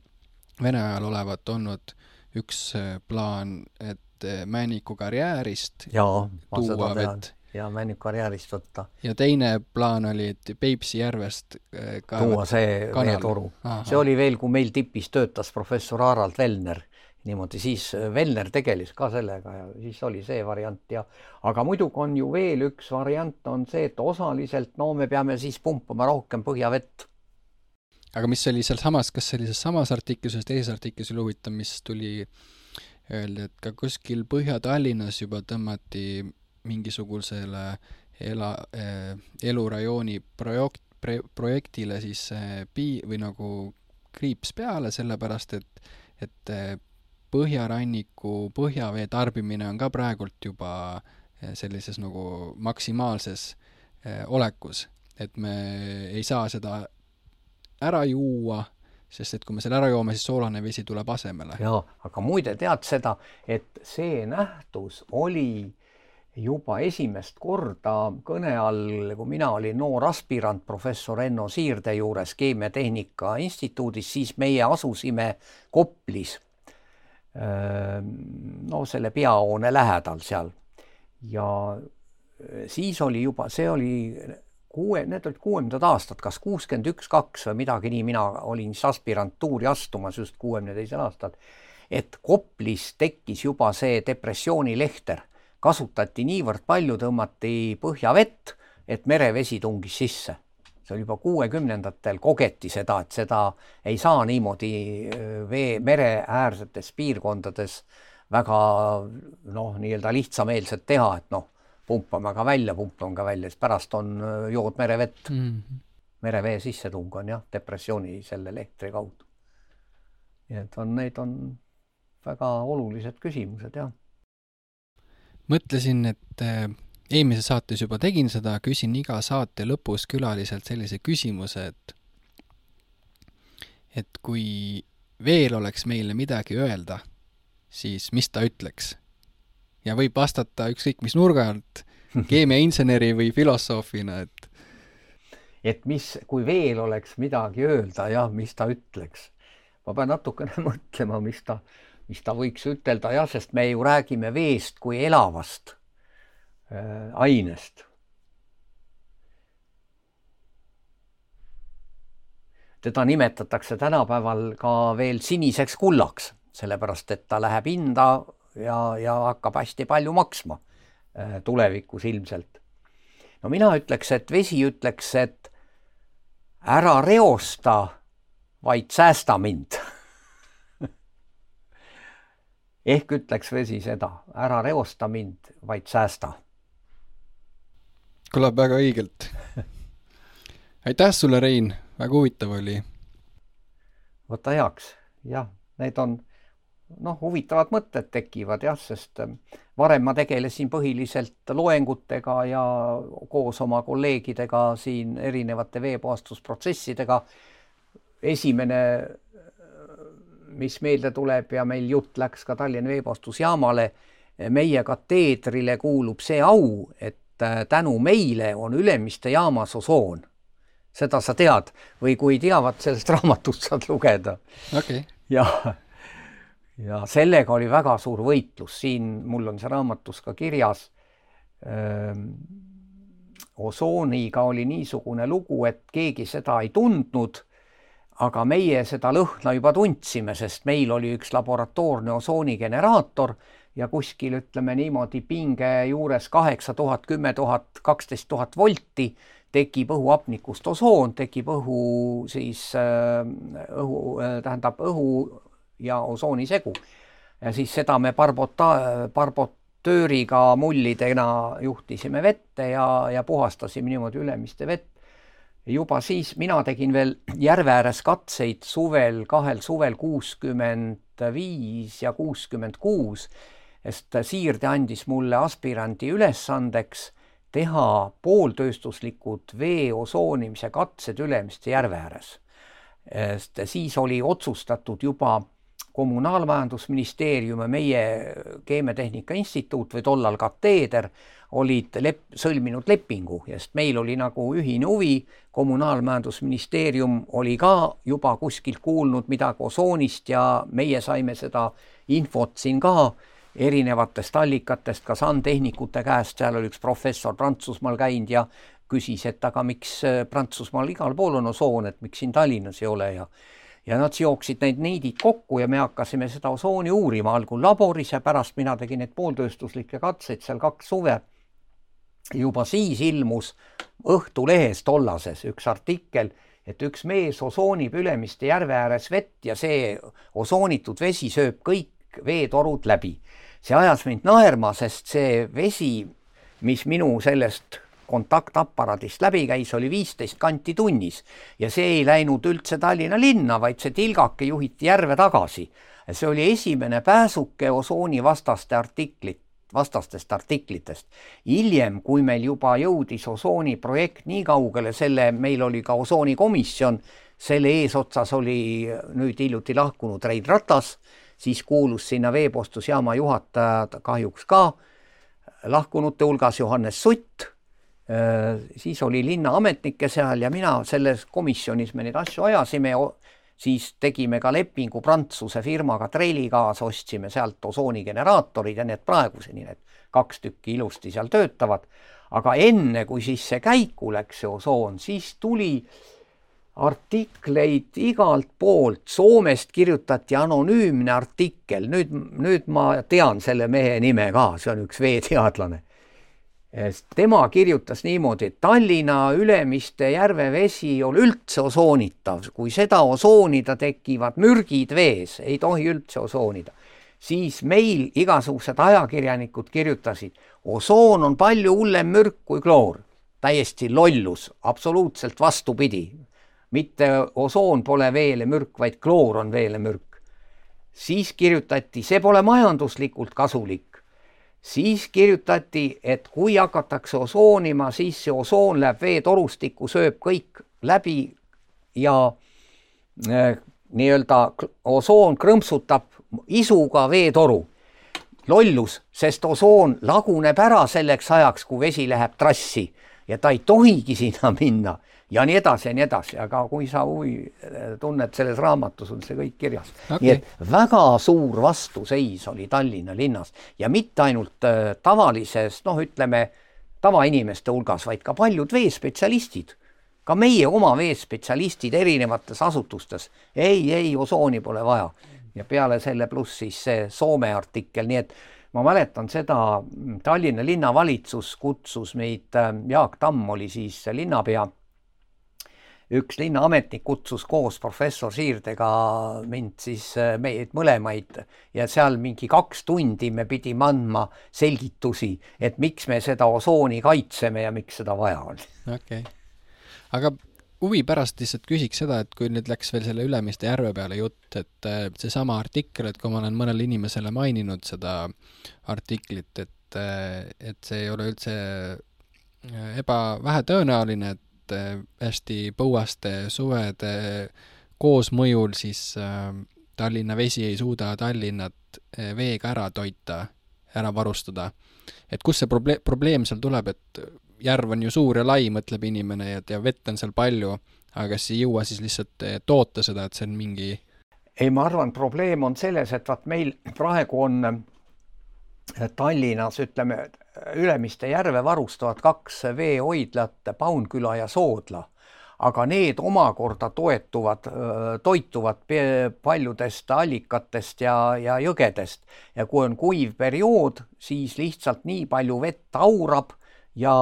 Vene ajal olevat olnud üks plaan, et Männiku karjäärist jaa, seda tean ja Männiku karjäärist võtta. ja teine plaan oli, et Peipsi järvest äh, tuua see veetoru. see oli veel, kui meil tipis töötas professor Harald Velner niimoodi, siis äh, Velner tegeles ka sellega ja siis oli see variant ja aga muidugi on ju veel üks variant, on see, et osaliselt no me peame siis pumpama rohkem põhjavett. aga mis oli sealsamas, kas see oli selles samas artiklis, ühes teises artiklis oli huvitav, mis tuli öeldi, et ka kuskil Põhja-Tallinnas juba tõmmati mingisugusele ela eh,, elurajooni projekt, projektile siis eh, pii- või nagu kriips peale, sellepärast et, et eh, põhjaranniku põhjavee tarbimine on ka praegult juba sellises nagu maksimaalses olekus, et me ei saa seda ära juua, sest et kui me selle ära joome, siis soolane vesi tuleb asemele. jaa, aga muide, tead seda, et see nähtus oli juba esimest korda kõne all, kui mina olin noor aspirant professor Enno Siirde juures Keemiatehnika Instituudis, siis meie asusime Koplis. no selle peahoone lähedal seal ja siis oli juba, see oli kuue, need olid kuuekümnendad aastad, kas kuuskümmend üks, kaks või midagi nii, mina olin siis aspirantuuri astumas just kuuekümne teisel aastal. et Koplis tekkis juba see depressioonilehter kasutati niivõrd palju, tõmmati põhjavett, et merevesi tungis sisse. see oli juba kuuekümnendatel kogeti seda, et seda ei saa niimoodi vee, mereäärsetes piirkondades väga noh, nii-öelda lihtsameelselt teha, et noh, pumpame ka välja, pumpame ka välja, siis pärast on jood merevett mm. -hmm. merevee sissetung on jah, depressiooni selle elektri kaudu. nii et on, need on väga olulised küsimused jah mõtlesin, et äh, eelmises saates juba tegin seda, küsin iga saate lõpus külaliselt sellise küsimuse, et et kui veel oleks meile midagi öelda, siis mis ta ütleks? Ja võib vastata ükskõik mis nurga alt, [LAUGHS] keemiainseneri või filosoofina, et et mis, kui veel oleks midagi öelda, jah, mis ta ütleks? ma pean natukene [LAUGHS] mõtlema, mis ta mis ta võiks ütelda jah, sest me ju räägime veest kui elavast äh, ainest. teda nimetatakse tänapäeval ka veel siniseks kullaks, sellepärast et ta läheb hinda ja, ja hakkab hästi palju maksma äh, tulevikus ilmselt. no mina ütleks, et vesi ütleks, et ära reosta, vaid säästa mind [LAUGHS] ehk ütleks vesi seda, ära reosta mind, vaid säästa. kõlab väga õigelt. aitäh sulle, Rein, väga huvitav oli. võta heaks, jah, need on noh, huvitavad mõtted tekivad jah, sest ähm, varem ma tegelesin põhiliselt loengutega ja koos oma kolleegidega siin erinevate veepuhastusprotsessidega. esimene mis meelde tuleb ja meil jutt läks ka Tallinna veepuhastusjaamale. meie kateedrile kuulub see au, et äh, tänu meile on Ülemiste jaamas osoon. seda sa tead või kui ei tea, vaat sellest raamatust saad lugeda okay.. [LAUGHS] ja, ja sellega oli väga suur võitlus, siin mul on see raamatus ka kirjas. Osooniga oli niisugune lugu, et keegi seda ei tundnud aga meie seda lõhna juba tundsime, sest meil oli üks laboratoorne osoonigeneraator ja kuskil ütleme niimoodi pinge juures kaheksa tuhat, kümme tuhat, kaksteist tuhat volti tekib õhuhapnikust osoon, tekib õhu siis õhu, äh, tähendab õhu ja osooni segu. ja siis seda me barbota-, barbot-, tööriga mullidena juhtisime vette ja, ja puhastasime niimoodi Ülemiste vett. juba siis mina tegin veel järve ääres katseid suvel, kahel suvel kuuskümmend viis ja kuuskümmend kuus, sest Siirde andis mulle aspirandi ülesandeks teha pooltööstuslikud vee osoonimise katsed Ülemiste järve ääres. sest siis oli otsustatud juba kommunaalmajandusministeerium ja meie Keemiatehnika Instituut või tollal kateeder olid lep-, sõlminud lepingu, sest meil oli nagu ühine huvi, kommunaalmajandusministeerium oli ka juba kuskilt kuulnud midagi osoonist ja meie saime seda infot siin ka erinevatest allikatest, ka sandtehnikute käest, seal oli üks professor Prantsusmaal käinud ja küsis, et aga miks Prantsusmaal igal pool on osoon, et miks siin Tallinnas ei ole ja ja nad jooksid need neidid kokku ja me hakkasime seda osooni uurima, algul laboris ja pärast mina tegin neid pooltööstuslikke katseid seal kaks suve. juba siis ilmus Õhtulehes tollases üks artikkel, et üks mees osoonib Ülemiste järve ääres vett ja see osoonitud vesi sööb kõik veetorud läbi. see ajas mind naerma, sest see vesi, mis minu sellest kontaktaparaadist läbi käis, oli viisteist kanti tunnis ja see ei läinud üldse Tallinna linna, vaid see tilgake juhiti järve tagasi. see oli esimene pääsuke osoonivastaste artiklit, vastastest artiklitest. hiljem, kui meil juba jõudis osooni projekt nii kaugele, selle, meil oli ka osoonikomisjon, selle eesotsas oli nüüd hiljuti lahkunud Rein Ratas, siis kuulus sinna veepostusjaama juhataja kahjuks ka lahkunute hulgas Johannes Sutt siis oli linnaametnikke seal ja mina selles komisjonis me neid asju ajasime, siis tegime ka lepingu Prantsuse firmaga Trelligaas, ostsime sealt osoonigeneraatorid ja need praeguseni, need kaks tükki ilusti seal töötavad. aga enne, kui siis see käiku läks, see osoon, siis tuli artikleid igalt poolt, Soomest kirjutati anonüümne artikkel, nüüd, nüüd ma tean selle mehe nime ka, see on üks veeteadlane tema kirjutas niimoodi, et Tallinna Ülemiste järve vesi ole üldse osoonitav, kui seda osoonida, tekivad mürgid vees, ei tohi üldse osoonida. siis meil igasugused ajakirjanikud kirjutasid, osoon on palju hullem mürk kui kloor. täiesti lollus, absoluutselt vastupidi. mitte osoon pole veele mürk, vaid kloor on veele mürk. siis kirjutati, see pole majanduslikult kasulik siis kirjutati, et kui hakatakse osoonima, siis see osoon läheb veetorustikku, sööb kõik läbi ja äh, nii-öelda osoon krõmpsutab isuga veetoru. lollus, sest osoon laguneb ära selleks ajaks, kui vesi läheb trassi ja ta ei tohigi sinna minna ja nii edasi ja nii edasi, aga kui sa huvi äh, tunned, selles raamatus on see kõik kirjas. Okay.. nii et väga suur vastuseis oli Tallinna linnas ja mitte ainult äh, tavalises, noh, ütleme tavainimeste hulgas, vaid ka paljud veespetsialistid, ka meie oma veespetsialistid erinevates asutustes. ei, ei, osooni pole vaja. ja peale selle pluss siis see Soome artikkel, nii et ma mäletan seda, Tallinna linnavalitsus kutsus meid, äh, Jaak Tamm oli siis linnapea üks linnaametnik kutsus koos professor Siirdega mind siis, äh, meid mõlemaid ja seal mingi kaks tundi me pidime andma selgitusi, et miks me seda osooni kaitseme ja miks seda vaja on. okei okay., aga huvi pärast lihtsalt küsiks seda, et kui nüüd läks veel selle Ülemiste järve peale jutt, et äh, seesama artikkel, et kui ma olen mõnele inimesele maininud seda artiklit, et, äh, et see ei ole üldse eba, vähetõenäoline, et et äh, hästi põuaste suvede koosmõjul siis äh, Tallinna Vesi ei suuda Tallinnat äh, veega ära toita, ära varustada. et kust see proble-, probleem seal tuleb, et järv on ju suur ja lai, mõtleb inimene, ja, ja vett on seal palju, aga kas ei jõua siis lihtsalt toota seda, et see on mingi ei, ma arvan, probleem on selles, et vaat meil praegu on Tallinnas ütleme, Ülemiste järve varustavad kaks veehoidlat, Paunküla ja Soodla, aga need omakorda toetuvad, toituvad paljudest allikatest ja, ja jõgedest. Ja kui on kuiv periood, siis lihtsalt nii palju vett aurab ja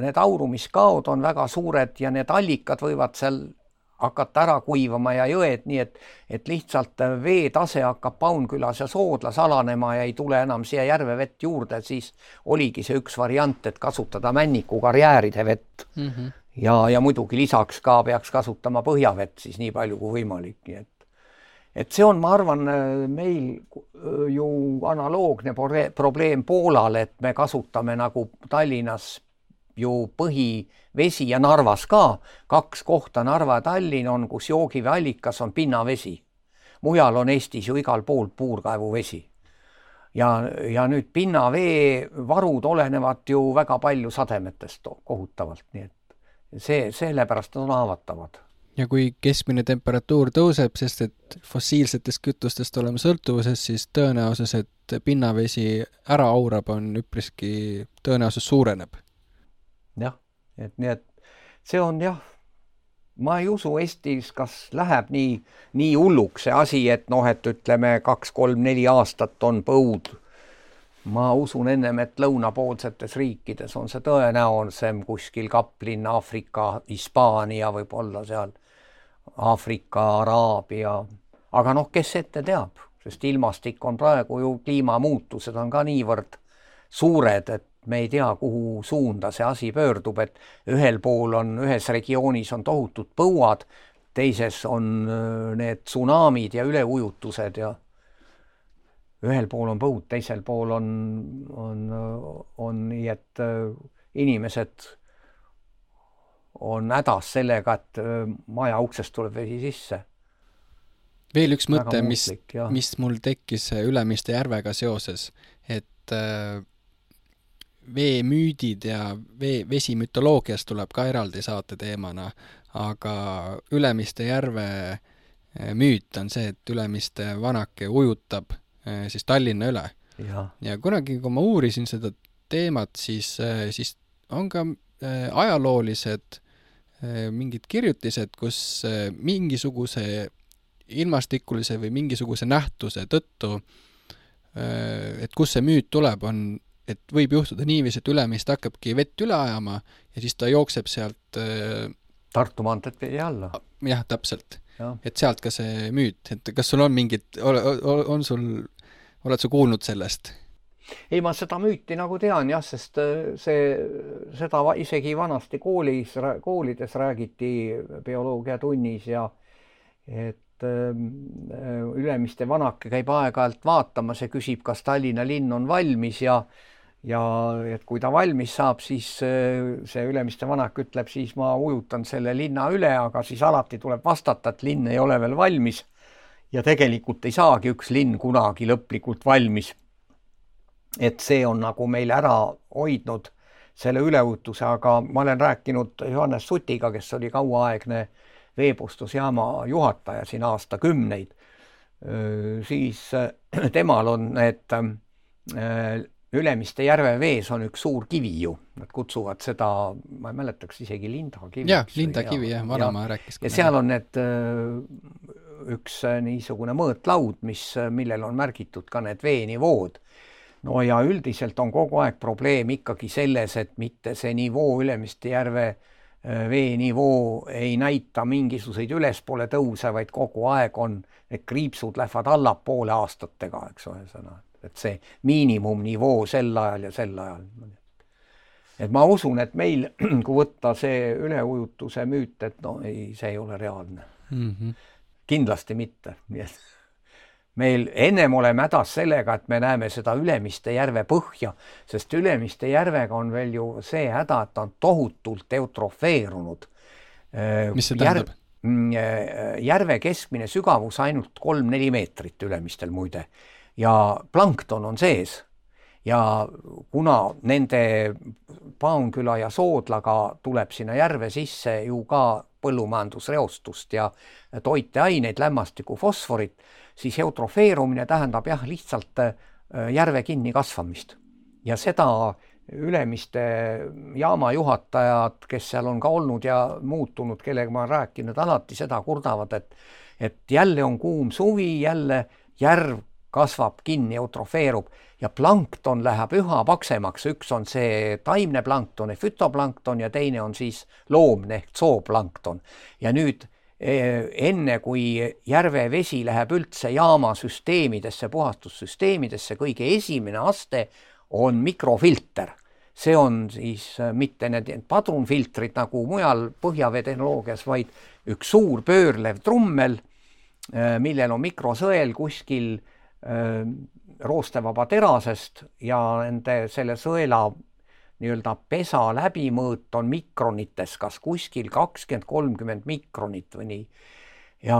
need aurumiskaod on väga suured ja need allikad võivad seal hakata ära kuivama ja jõed, nii et, et lihtsalt veetase hakkab Paunkülas ja Soodlas alanema ja ei tule enam siia järve vett juurde, siis oligi see üks variant, et kasutada männikukarjääride vett mm. -hmm. ja, ja muidugi lisaks ka peaks kasutama põhjavett siis nii palju kui võimalik, nii et et see on, ma arvan, meil ju analoogne probleem Poolal, et me kasutame nagu Tallinnas ju põhivesi ja Narvas ka, kaks kohta, Narva ja Tallinn on, kus joogiveeallikas on pinnavesi. mujal on Eestis ju igal pool puurkaevuvesi. ja, ja nüüd pinnaveevarud olenevad ju väga palju sademetest kohutavalt, nii et see, sellepärast nad on haavatavad ja kui keskmine temperatuur tõuseb, sest et fossiilsetest kütustest oleme sõltuvuses, siis tõenäosus, et pinnavesi ära aurab, on üpriski, tõenäosus suureneb jah, et nii, et see on jah, ma ei usu Eestis, kas läheb nii, nii hulluks see asi, et noh, et ütleme kaks-kolm-neli aastat on põud. ma usun ennem, et lõunapoolsetes riikides on see tõenäolisem kuskil Kaplin, Aafrika, Hispaania võib-olla seal, Aafrika, Araabia, aga noh, kes ette teab, sest ilmastik on praegu ju, kliimamuutused on ka niivõrd suured, et me ei tea, kuhu suunda see asi pöördub, et ühel pool on, ühes regioonis on tohutud põuad, teises on äh, need tsunamid ja üleujutused ja ühel pool on põud, teisel pool on, on, on nii, et äh, inimesed on hädas sellega, et äh, maja uksest tuleb vesi sisse. veel üks mõte, mis, mis mul tekkis Ülemiste järvega seoses, et äh, veemüüdid ja vee, vesimütoloogiast tuleb ka eraldi saate teemana, aga Ülemiste järve eh, müüt on see, et Ülemiste vanake ujutab eh, siis Tallinna üle. ja kunagi, kui ma uurisin seda teemat, siis, eh, siis on ka ajaloolised mingid kirjutised, kus mingisuguse ilmastikulise või mingisuguse nähtuse tõttu, et kust see müüt tuleb, on et võib juhtuda niiviisi, et Ülemiste hakkabki vett üle ajama ja siis ta jookseb sealt äh, Tartu maanteed vee alla. jah, täpselt et sealt ka see müüt, et kas sul on mingit, on sul, oled sa kuulnud sellest? ei, ma seda müüti nagu tean jah, sest äh, see, seda isegi vanasti koolis, koolides räägiti bioloogiatunnis ja et ähm, äh, Ülemiste vanake käib aeg-ajalt vaatamas ja küsib, kas Tallinna linn on valmis ja ja et kui ta valmis saab, siis äh, see Ülemiste vanak ütleb, siis ma ujutan selle linna üle, aga siis alati tuleb vastata, et linn ei ole veel valmis. ja tegelikult ei saagi üks linn kunagi lõplikult valmis. et see on nagu meil ära hoidnud selle üleujutuse, aga ma olen rääkinud Johannes Sutiga, kes oli kauaaegne veepustusjaama juhataja siin aastakümneid, siis äh, temal on need äh, Ülemiste järve vees on üks suur kivi ju, nad kutsuvad seda, ma ei mäleta, kas isegi lindakivi. jah, lindakivi jah, vanaema rääkis. ja seal on need üks niisugune mõõtlaud, mis, millel on märgitud ka need veenivood. no ja üldiselt on kogu aeg probleem ikkagi selles, et mitte see nivoo Ülemiste järve veenivoo ei näita mingisuguseid ülespoole tõuse, vaid kogu aeg on, need kriipsud lähevad allapoole aastatega, eks ole, ühesõnaga et see miinimumnivoo sel ajal ja sel ajal. et ma usun, et meil, [CLEARS THROAT] kui võtta see üleujutuse müüt, et no ei, see ei ole reaalne mm. -hmm. kindlasti mitte, nii et meil ennem oleme hädas sellega, et me näeme seda Ülemiste järve põhja, sest Ülemiste järvega on veel ju see häda, et ta on tohutult eutrofeerunud. mis see tähendab Järv...? Mm, järve keskmine sügavus ainult kolm-neli meetrit Ülemistel muide ja plankton on sees. Ja kuna nende Paunküla ja Soodlaga tuleb sinna järve sisse ju ka põllumajandusreostust ja toiteaineid, lämmastikku, fosforit, siis eutrofeerumine tähendab jah, lihtsalt äh, järve kinnikasvamist. Ja seda Ülemiste jaama juhatajad, kes seal on ka olnud ja muutunud, kellega ma olen rääkinud, alati seda kurdavad, et et jälle on kuum suvi, jälle järv kasvab kinni, eutrofeerub ja plankton läheb üha paksemaks, üks on see taimne plankton ehk fütoplankton ja teine on siis loomne ehk zooplankton. ja nüüd enne kui järve vesi läheb üldse jaama süsteemidesse, puhastussüsteemidesse, kõige esimene aste on mikrofilter. see on siis mitte need padrunfiltrid nagu mujal põhjaveetehnoloogias, vaid üks suur pöörlev trummel, millel on mikrosõel kuskil roostevaba terasest ja nende selle sõela nii-öelda pesa läbimõõt on mikronites, kas kuskil kakskümmend, kolmkümmend mikronit või nii. ja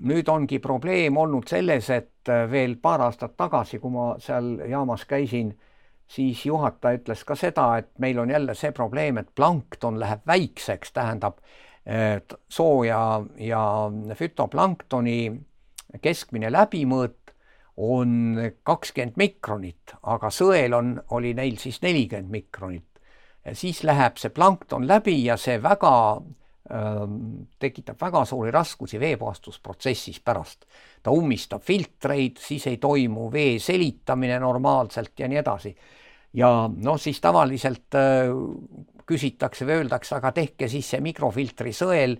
nüüd ongi probleem olnud selles, et veel paar aastat tagasi, kui ma seal jaamas käisin, siis juhataja ütles ka seda, et meil on jälle see probleem, et plankton läheb väikseks, tähendab sooja ja fütoplanktoni keskmine läbimõõt on kakskümmend mikronit, aga sõel on, oli neil siis nelikümmend mikronit. siis läheb see plankton läbi ja see väga ähm, tekitab väga suuri raskusi veepuhastusprotsessis pärast. ta ummistab filtreid, siis ei toimu vee selitamine normaalselt ja nii edasi. ja noh, siis tavaliselt äh, küsitakse või öeldakse, aga tehke siis see mikrofiltri sõel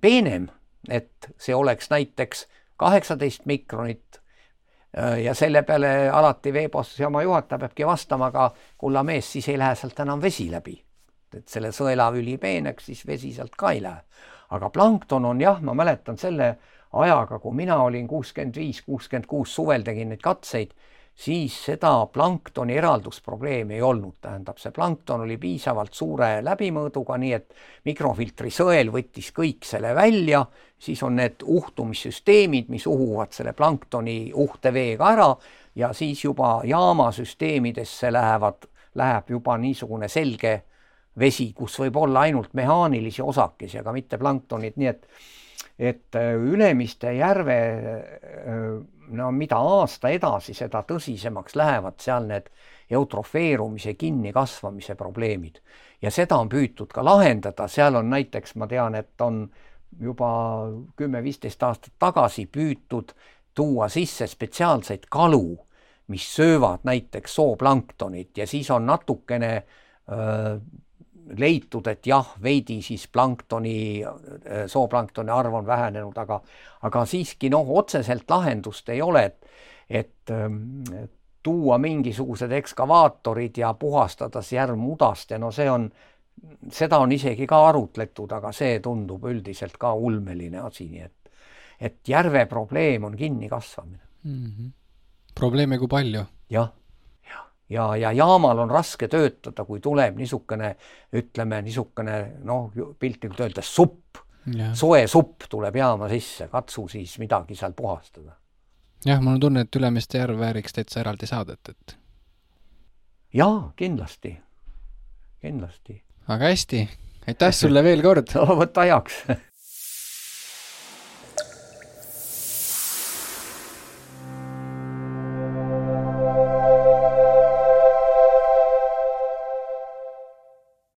peenem, et see oleks näiteks kaheksateist mikronit ja selle peale alati veepuhastusjaama juhataja peabki vastama, aga kulla mees, siis ei lähe sealt enam vesi läbi. et selle sõelavüli peeneks, siis vesi sealt ka ei lähe. aga plankton on jah, ma mäletan selle ajaga, kui mina olin kuuskümmend viis, kuuskümmend kuus suvel tegin neid katseid siis seda planktoni eraldusprobleemi ei olnud, tähendab, see plankton oli piisavalt suure läbimõõduga, nii et mikrofiltri sõel võttis kõik selle välja, siis on need uhtumissüsteemid, mis uhuvad selle planktoni uhteveega ära ja siis juba jaamasüsteemidesse lähevad, läheb juba niisugune selge vesi, kus võib olla ainult mehaanilisi osakesi, aga mitte planktonit, nii et et Ülemiste järve no mida aasta edasi, seda tõsisemaks lähevad seal need eutrofeerumise, kinnikasvamise probleemid. ja seda on püütud ka lahendada, seal on näiteks, ma tean, et on juba kümme-viisteist aastat tagasi püütud tuua sisse spetsiaalseid kalu, mis söövad näiteks sooplanktonit ja siis on natukene öö, leitud, et jah, veidi siis planktoni, äh, sooplanktoni arv on vähenenud, aga, aga siiski noh, otseselt lahendust ei ole, et, et ähm, tuua mingisugused ekskavaatorid ja puhastada see järv mudast ja no see on, seda on isegi ka arutletud, aga see tundub üldiselt ka ulmeline asi, nii et, et järve probleem on kinnikasvamine mm. -hmm. probleeme kui palju? jah ja, ja jaamal on raske töötada, kui tuleb niisugune, ütleme niisugune noh, piltlikult öeldes supp, soe supp tuleb jaama sisse, katsu siis midagi seal puhastada. jah, mul on tunne, et Ülemiste järv vääriks täitsa eraldi saadet, et. jaa, kindlasti, kindlasti. aga hästi, aitäh sulle veel kord [LAUGHS] no vot ajaks